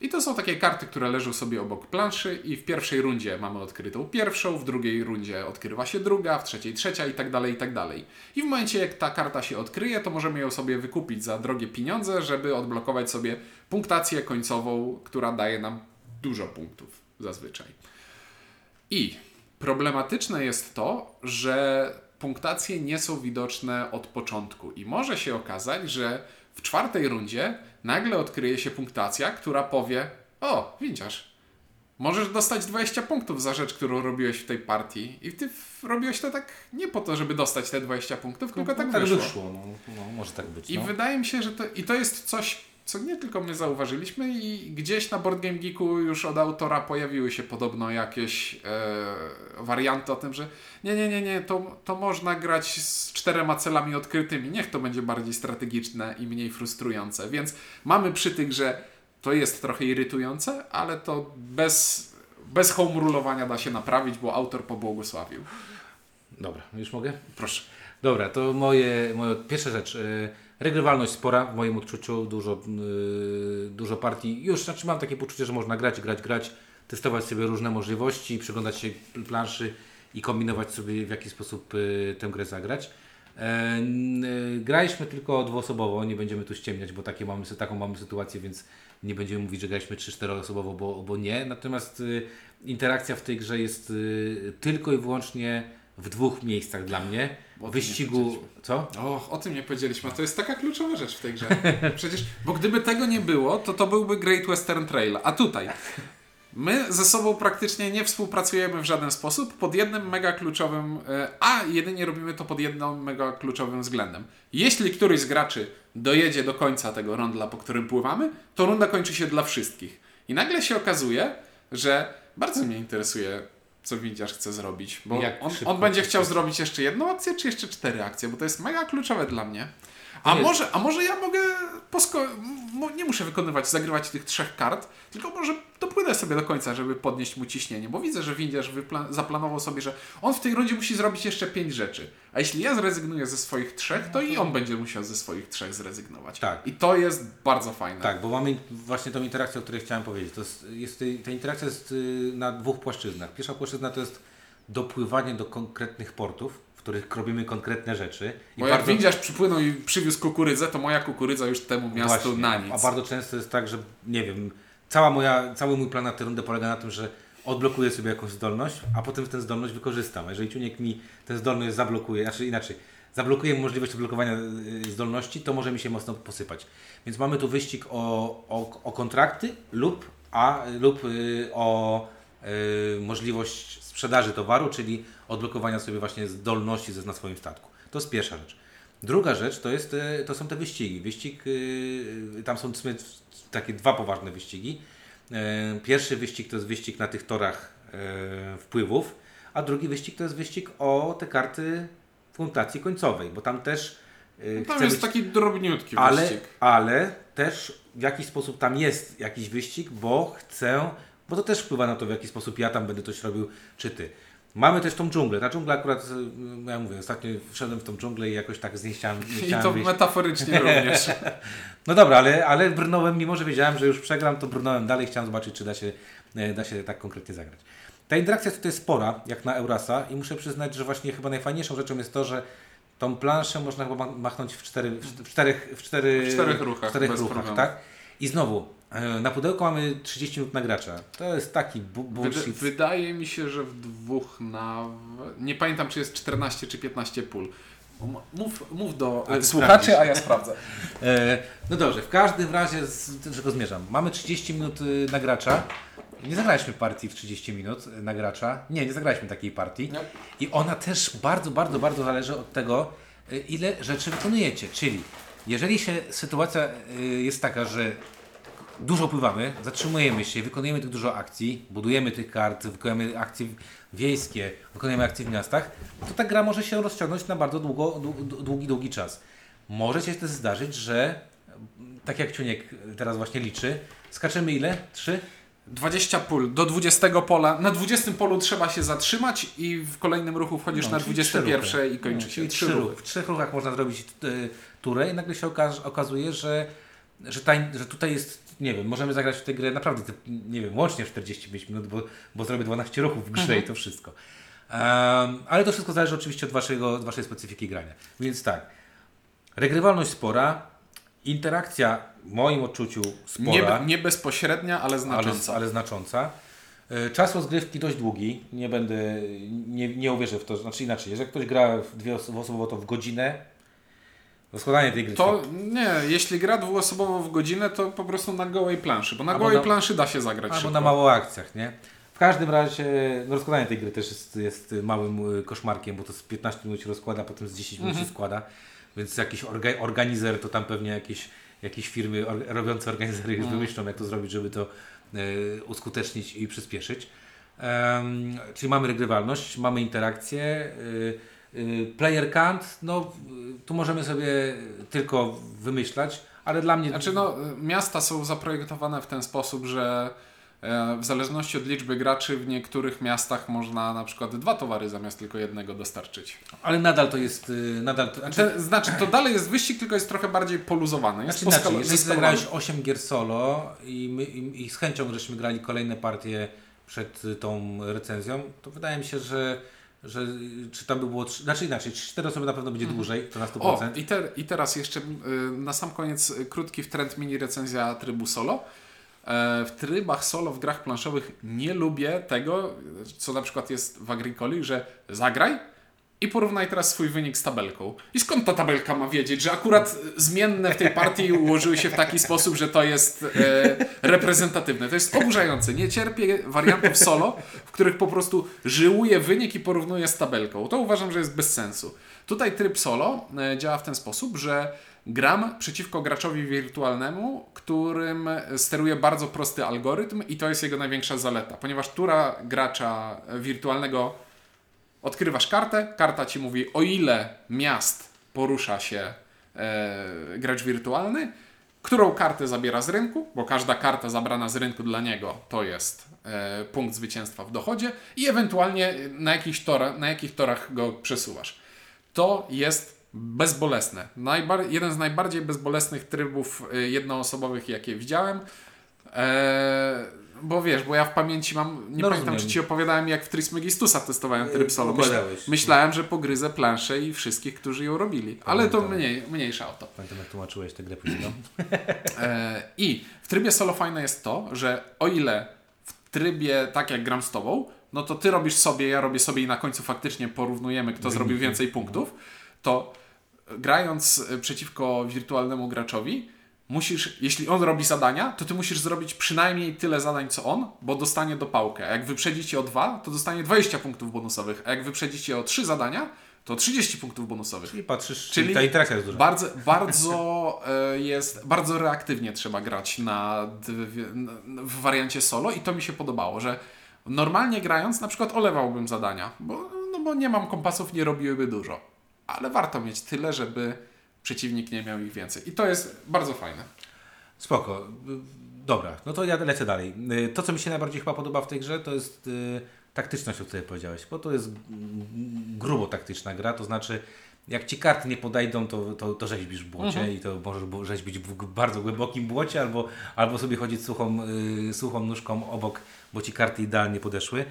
Speaker 2: I to są takie karty, które leżą sobie obok planszy i w pierwszej rundzie mamy odkrytą pierwszą, w drugiej rundzie odkrywa się druga, w trzeciej trzecia i tak dalej, i tak dalej. I w momencie jak ta karta się odkryje, to możemy ją sobie wykupić za drogie pieniądze, żeby odblokować sobie punktację końcową, która daje nam dużo punktów zazwyczaj. I problematyczne jest to, że punktacje nie są widoczne od początku i może się okazać, że w czwartej rundzie nagle odkryje się punktacja, która powie: O, widzisz, możesz dostać 20 punktów za rzecz, którą robiłeś w tej partii. I ty robiłeś to tak nie po to, żeby dostać te 20 punktów, tylko tak
Speaker 1: tak
Speaker 2: wyszło.
Speaker 1: wyszło. No, no, może tak być.
Speaker 2: I
Speaker 1: no.
Speaker 2: wydaje mi się, że to, i to jest coś, co nie tylko my zauważyliśmy i gdzieś na Board Game Geeku już od autora pojawiły się podobno jakieś e, warianty o tym, że nie, nie, nie, nie, to, to można grać z czterema celami odkrytymi. Niech to będzie bardziej strategiczne i mniej frustrujące. Więc mamy przy tych, że to jest trochę irytujące, ale to bez, bez home rulowania da się naprawić, bo autor pobłogosławił.
Speaker 1: Dobra, już mogę?
Speaker 2: Proszę.
Speaker 1: Dobra, to moje, moja pierwsza rzecz. y, Regrywalność spora w moim odczuciu, dużo, y, dużo partii. Już znaczy mam takie poczucie, że można grać, grać, grać, testować sobie różne możliwości, przyglądać się planszy i kombinować sobie w jaki sposób y, tę grę zagrać. E, n- y, graliśmy tylko dwuosobowo, nie będziemy tu ściemniać, bo takie mamy, taką mamy sytuację, więc nie będziemy mówić, że graliśmy 3-4 osobowo, bo, bo nie. Natomiast y, interakcja w tej grze jest y, tylko i wyłącznie w dwóch miejscach dla mnie.
Speaker 2: Bo o
Speaker 1: wyścigu. Co?
Speaker 2: O, o tym nie powiedzieliśmy. To jest taka kluczowa rzecz w tej grze. Przecież, bo gdyby tego nie było, to to byłby Great Western Trail. A tutaj My ze sobą praktycznie nie współpracujemy w żaden sposób pod jednym mega kluczowym, e, a jedynie robimy to pod jednym mega kluczowym względem. Jeśli któryś z graczy dojedzie do końca tego rondla, po którym pływamy, to runda kończy się dla wszystkich. I nagle się okazuje, że bardzo mnie interesuje, co windziarz chce zrobić, bo on, on będzie chciał zrobić jeszcze jedną akcję, czy jeszcze cztery akcje, bo to jest mega kluczowe dla mnie. A
Speaker 1: Nie.
Speaker 2: może, a może ja mogę nie muszę wykonywać, zagrywać tych trzech kart, tylko może dopłynę sobie do końca, żeby podnieść mu ciśnienie, bo widzę, że windiarz zaplanował sobie, że on w tej rundzie musi zrobić jeszcze pięć rzeczy. A jeśli ja zrezygnuję ze swoich trzech, to i on będzie musiał ze swoich trzech zrezygnować.
Speaker 1: Tak.
Speaker 2: I to jest bardzo fajne.
Speaker 1: Tak, bo mamy właśnie tą interakcję, o której chciałem powiedzieć. To jest, jest, ta interakcja jest y, na dwóch płaszczyznach. Pierwsza płaszczyzna to jest dopływanie do konkretnych portów, których robimy konkretne rzeczy. I
Speaker 2: Bo jak windiarz przypłynął i przywiózł kukurydzę, to moja kukurydza już temu miastu
Speaker 1: Właśnie.
Speaker 2: na nic.
Speaker 1: A bardzo często jest tak, że nie wiem, cała moja, cały mój plan na tę rundę polega na tym, że odblokuję sobie jakąś zdolność, a potem tę zdolność wykorzystam. Jeżeli ciuniek mi tę zdolność zablokuje, znaczy inaczej, zablokuje możliwość odblokowania y, zdolności, to może mi się mocno posypać. Więc mamy tu wyścig o, o, o kontrakty lub, a, lub y, o y, możliwość sprzedaży towaru, czyli odblokowania sobie właśnie zdolności ze- na swoim statku. To jest pierwsza rzecz. Druga rzecz to, jest, e, to są te wyścigi. Wyścig, y, tam są takie dwa poważne wyścigi. E, Pierwszy wyścig to jest wyścig na tych torach e, wpływów, a drugi wyścig to jest wyścig o te karty punktacji końcowej, bo tam też e,
Speaker 2: Tam jest
Speaker 1: być,
Speaker 2: taki drobniutki
Speaker 1: ale,
Speaker 2: wyścig.
Speaker 1: ale też w jakiś sposób tam jest jakiś wyścig, bo chcę, bo to też wpływa na to, w jaki sposób ja tam będę coś robił, czy ty. Mamy też tą dżunglę. Ta dżungla akurat, y, ja mówię, ostatnio wszedłem w tą dżunglę i jakoś tak z niej chciałem, nie
Speaker 2: I to
Speaker 1: wyjść.
Speaker 2: metaforycznie również.
Speaker 1: No dobra, ale, ale brnąłem, mimo że wiedziałem, że już przegram, to brnąłem dalej, chciałem zobaczyć, czy da się, e, da się tak konkretnie zagrać. Ta interakcja tutaj jest spora, jak na Eurasa i muszę przyznać, że właśnie chyba najfajniejszą rzeczą jest to, że tą planszę można chyba ma- machnąć w, cztery, w, czterech, w, cztery,
Speaker 2: W czterech ruchach,
Speaker 1: w czterech ruchach tak? I znowu, e, na pudełku mamy 30 minut na gracza. To jest taki bullshit.
Speaker 2: wydaje mi się, że w dwóch na. Nie pamiętam, czy jest 14 czy 15 pól. Mów, mów do
Speaker 1: A
Speaker 2: e, słuchaczy,
Speaker 1: sprawdzisz.
Speaker 2: a ja sprawdzę.
Speaker 1: E, no dobrze, w każdym razie z czego zmierzam. Mamy 30 minut y, na gracza. Nie zagraliśmy partii w 30 minut y, na gracza. Nie, nie zagraliśmy takiej partii.
Speaker 2: Nie.
Speaker 1: I ona też bardzo, bardzo, bardzo zależy od tego, y, ile rzeczy wykonujecie. Czyli jeżeli się sytuacja y, jest taka, że dużo pływamy, zatrzymujemy się, wykonujemy tych dużo akcji, budujemy tych kart, wykonujemy akcje wiejskie, wykonujemy akcje w miastach, to ta gra może się rozciągnąć na bardzo długo, dłu- długi, długi czas. Może się też zdarzyć, że tak jak Ciuniek teraz właśnie liczy, skaczemy ile? Trzy?
Speaker 2: 20 pól do 20 pola. Na 20 polu trzeba się zatrzymać i w kolejnym ruchu wchodzisz
Speaker 1: No,
Speaker 2: na
Speaker 1: czyli
Speaker 2: 21
Speaker 1: trzy
Speaker 2: i kończy
Speaker 1: No,
Speaker 2: się. Trzy ruchy.
Speaker 1: ruchy. W trzech ruchach można zrobić y, turę i nagle się okaż, okazuje, że, że, ta, że tutaj jest, nie wiem, możemy zagrać w tę grę naprawdę, te, nie wiem, łącznie 45 minut, bo, bo zrobię 12 ruchów w grze
Speaker 2: Mhm.
Speaker 1: i to wszystko. Um, ale to wszystko zależy oczywiście od, waszego, od waszej specyfiki grania. Więc tak, regrywalność spora, interakcja w moim odczuciu spora
Speaker 2: Nie, nie bezpośrednia, ale znacząca.
Speaker 1: ale, ale znacząca. E, Czas rozgrywki dość długi. Nie będę, nie, nie uwierzę w to. Znaczy inaczej, jeżeli ktoś gra w dwie osoby, osobowo, to w godzinę. Rozkładanie tej gry
Speaker 2: To nie, jeśli gra dwuosobowo w godzinę, to po prostu na gołej planszy, bo na
Speaker 1: Albo
Speaker 2: gołej
Speaker 1: na-
Speaker 2: planszy da się zagrać
Speaker 1: albo
Speaker 2: szybko.
Speaker 1: na mało akcjach, nie? W każdym razie no, rozkładanie tej gry też jest, jest małym y, koszmarkiem, bo to z 15 minut się rozkłada, potem z 10 minut
Speaker 2: Mhm.
Speaker 1: się składa. Więc jakiś orga, organizer to tam pewnie jakieś, jakieś firmy or, robiące organizery już
Speaker 2: Mhm.
Speaker 1: wymyślą, jak to zrobić, żeby to y, uskutecznić i przyspieszyć. Em, czyli mamy regrywalność, mamy interakcję. y, player count, no y, tu możemy sobie tylko wymyślać, ale dla mnie...
Speaker 2: Znaczy no, miasta są zaprojektowane w ten sposób, że e, w zależności od liczby graczy w niektórych miastach można na przykład dwa towary zamiast tylko jednego dostarczyć.
Speaker 1: Ale nadal to jest... y, Nadal to, znaczy,
Speaker 2: Te, znaczy to dalej jest wyścig, tylko jest trochę bardziej poluzowany. Jest
Speaker 1: Znaczy inaczej, jeżeli zagrałeś 8 gier solo i, my, i, i z chęcią żeśmy grali kolejne partie przed y, tą recenzją, to wydaje mi się, że, że czy tam by było, znaczy inaczej, 4 osoby na pewno będzie dłużej, to na 100%.
Speaker 2: O, i, te, i teraz jeszcze y, na sam koniec y, krótki wtręt mini recenzja trybu solo. E, W trybach solo w grach planszowych nie lubię tego, co na przykład jest w Agricoli, że zagraj i porównaj teraz swój wynik z tabelką. I skąd ta tabelka ma wiedzieć, że akurat zmienne w tej partii ułożyły się w taki sposób, że to jest e, reprezentatywne. To jest oburzające. Nie cierpię wariantów solo, w których po prostu żyłuję wynik i porównuję z tabelką. To uważam, że jest bez sensu. Tutaj tryb solo e, działa w ten sposób, że gram przeciwko graczowi wirtualnemu, którym steruje bardzo prosty algorytm i to jest jego największa zaleta, ponieważ tura gracza wirtualnego odkrywasz kartę, karta ci mówi o ile miast porusza się e, gracz wirtualny, którą kartę zabiera z rynku, bo każda karta zabrana z rynku dla niego to jest e, punkt zwycięstwa w dochodzie i ewentualnie na, jakich tora, na jakich torach go przesuwasz. To jest bezbolesne. Najbar- jeden z najbardziej bezbolesnych trybów y, jednoosobowych, jakie widziałem. Eee, bo wiesz, bo ja w pamięci mam, nie
Speaker 1: No
Speaker 2: pamiętam
Speaker 1: rozumiem.
Speaker 2: czy Ci opowiadałem jak w Trismegistusa testowałem tryb solo. Myśl,
Speaker 1: układałeś.
Speaker 2: myślałem, że pogryzę planszę i wszystkich, którzy ją robili. Ale to mniej, mniejsza o to.
Speaker 1: Pamiętam jak tłumaczyłeś tę grę później.
Speaker 2: E, I w trybie solo fajne jest to, że o ile w trybie tak jak gram z tobą, no to ty robisz sobie, ja robię sobie i na końcu faktycznie porównujemy, kto zrobił więcej punktów, to grając e, przeciwko wirtualnemu graczowi, musisz, jeśli on robi zadania, to ty musisz zrobić przynajmniej tyle zadań co on, bo dostanie dopałkę. A jak wyprzedzi cię o dwa, to dostanie 20 punktów bonusowych, a jak wyprzedzi cię o trzy zadania, to 30 punktów bonusowych.
Speaker 1: Czyli patrzysz,
Speaker 2: Czyli
Speaker 1: ta interakcja jest duża.
Speaker 2: Bardzo, bardzo e, jest, bardzo reaktywnie trzeba grać na, w wariancie solo i to mi się podobało, że normalnie grając na przykład olewałbym zadania, bo, no bo nie mam kompasów, nie robiłyby dużo. Ale warto mieć tyle, żeby przeciwnik nie miał ich więcej. I to jest bardzo fajne.
Speaker 1: Spoko. Dobra, no to ja lecę dalej. Y, To, co mi się najbardziej chyba podoba w tej grze, to jest y, taktyczność, o której powiedziałeś, bo to jest grubo taktyczna gra, to znaczy jak ci karty nie podejdą, to, to, to rzeźbisz w błocie i to możesz rzeźbić w bardzo głębokim błocie albo, albo sobie chodzić suchą, y, suchą nóżką obok, bo ci karty idealnie podeszły.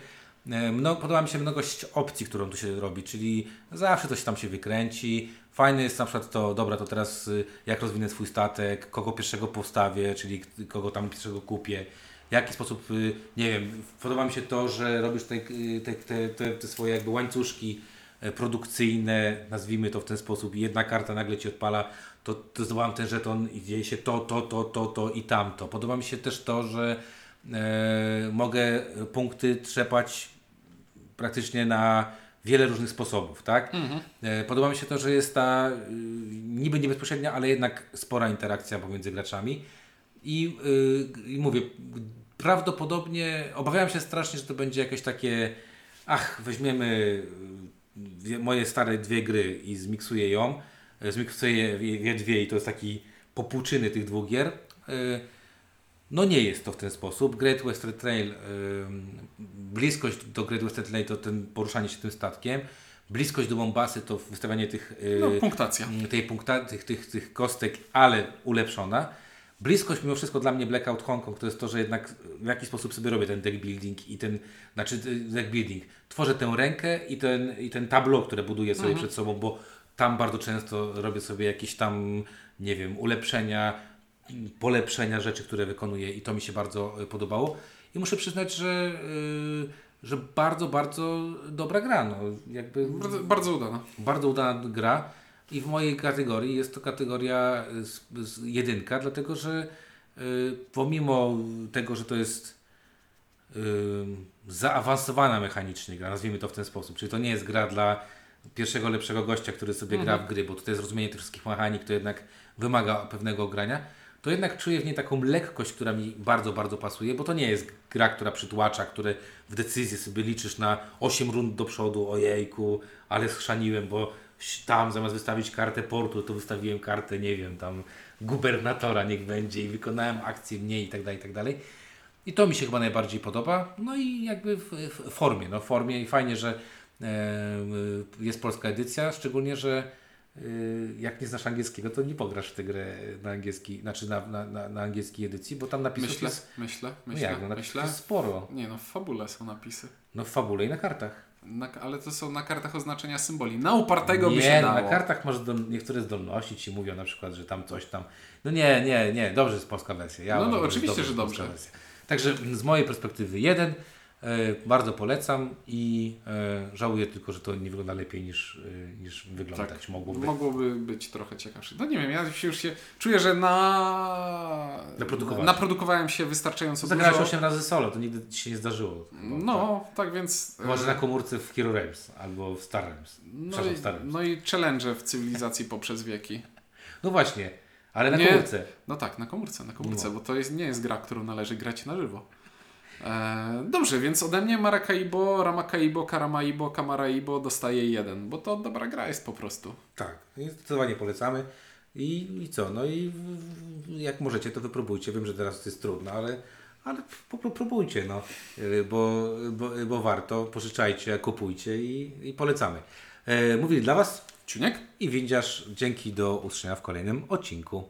Speaker 1: E, podoba mi się mnogość opcji, którą tu się robi, czyli zawsze coś tam się wykręci. Fajne jest na przykład to, dobra, to teraz y, jak rozwinę swój statek, kogo pierwszego postawię, czyli kogo tam pierwszego kupię, w jaki sposób, y, nie wiem, podoba mi się to, że robisz te, y, te, te, te, swoje jakby łańcuszki e, produkcyjne, nazwijmy to w ten sposób, jedna karta nagle Ci odpala, to, to zdobyłam ten żeton i dzieje się to, to, to, to, to i tamto. Podoba mi się też to, że e, mogę punkty trzepać praktycznie na wiele różnych sposobów, tak? E, Podoba mi się to, że jest ta y, niby niebezpośrednia, ale jednak spora interakcja pomiędzy graczami i, y, i mówię, prawdopodobnie obawiam się strasznie, że to będzie jakieś takie ach, weźmiemy moje stare dwie gry i zmiksuję ją, e, zmiksuję je, je dwie i to jest taki popłuczyny tych dwóch gier. No nie jest to w ten sposób. Great Western Trail, ym, bliskość do Great Western Trail to ten poruszanie się tym statkiem, bliskość do Mombasy to wystawianie tych, y,
Speaker 2: No, punktacja.
Speaker 1: tej punkta, tych, tych, tych kostek, ale ulepszona. Bliskość mimo wszystko dla mnie Blackout Hong Kong to jest to, że jednak w jakiś sposób sobie robię ten deck building i ten, znaczy y, deck building. Tworzę tę rękę i ten, i ten tableau, które buduję sobie przed sobą, bo tam bardzo często robię sobie jakieś tam, nie wiem, ulepszenia, polepszenia rzeczy, które wykonuję i to mi się bardzo y, podobało. I muszę przyznać, że, y, że bardzo, bardzo dobra gra. No, jakby
Speaker 2: Bardzo, bardzo udana.
Speaker 1: bardzo udana gra i w mojej kategorii jest to kategoria y, z, z jedynka, dlatego że pomimo tego, że to jest zaawansowana mechanicznie gra, nazwijmy to w ten sposób, czyli to nie jest gra dla pierwszego lepszego gościa, który sobie gra w gry, bo tutaj zrozumienie tych wszystkich mechanik to jednak wymaga pewnego ogrania, to jednak czuję w niej taką lekkość, która mi bardzo, bardzo pasuje, bo to nie jest gra, która przytłacza, które w decyzji sobie liczysz na 8 rund do przodu, ojejku, ale schrzaniłem, bo tam zamiast wystawić kartę portu, to wystawiłem kartę, nie wiem, tam gubernatora niech będzie i wykonałem akcję mniej i tak dalej, i tak dalej. I to mi się chyba najbardziej podoba. No i jakby w, w formie, no w formie i fajnie, że e, jest polska edycja, szczególnie, że jak nie znasz angielskiego, to nie pograsz w tę grę na angielski, znaczy na, na, na, na angielskiej edycji, bo tam napisów
Speaker 2: Myślę,
Speaker 1: jest,
Speaker 2: myślę,
Speaker 1: no
Speaker 2: myślę,
Speaker 1: jak, no napisów
Speaker 2: myślę.
Speaker 1: sporo.
Speaker 2: Nie no, w fabule są napisy.
Speaker 1: No w fabule i na kartach.
Speaker 2: Na, ale to są na kartach oznaczenia symboli. Na upartego by
Speaker 1: nie,
Speaker 2: się
Speaker 1: no,
Speaker 2: dało.
Speaker 1: na kartach masz do, niektóre zdolności ci mówią na przykład, że tam coś tam. No nie, nie, nie, dobrze jest polska wersja. Ja
Speaker 2: No, no, oczywiście, że dobrze.
Speaker 1: wersja. Także z mojej perspektywy jeden. E, bardzo polecam i e, żałuję tylko, że to nie wygląda lepiej niż, e, niż wyglądać mogłoby.
Speaker 2: Mogłoby być trochę ciekawsze. No nie wiem, ja się już się czuję, że na...
Speaker 1: Naprodukowałem.
Speaker 2: naprodukowałem się wystarczająco
Speaker 1: Zagrałeś
Speaker 2: dużo.
Speaker 1: 8 razy solo, to nigdy ci się nie zdarzyło.
Speaker 2: No, tak więc...
Speaker 1: Może na komórce w Hero Realms albo w Star Realms.
Speaker 2: no, i,
Speaker 1: Star Realms.
Speaker 2: no i challenge w cywilizacji poprzez wieki.
Speaker 1: No właśnie, ale na
Speaker 2: Nie.
Speaker 1: komórce.
Speaker 2: No tak, na komórce, na komórce,
Speaker 1: No.
Speaker 2: bo to jest, nie jest gra, którą należy grać na żywo. E, dobrze, więc ode mnie Maracaibo, Ramakaibo, Karamaibo, Kamaraibo dostaje jeden, bo to dobra gra jest po prostu.
Speaker 1: Tak, zdecydowanie polecamy. I, I co? No i jak możecie, to wypróbujcie. Wiem, że teraz to jest trudno, ale, ale próbujcie, no. Y, Bo, bo, bo warto, pożyczajcie, kupujcie i, i polecamy. E, mówili dla Was
Speaker 2: Ciuniek?
Speaker 1: i Windziarz. Dzięki do usłyszenia w kolejnym odcinku.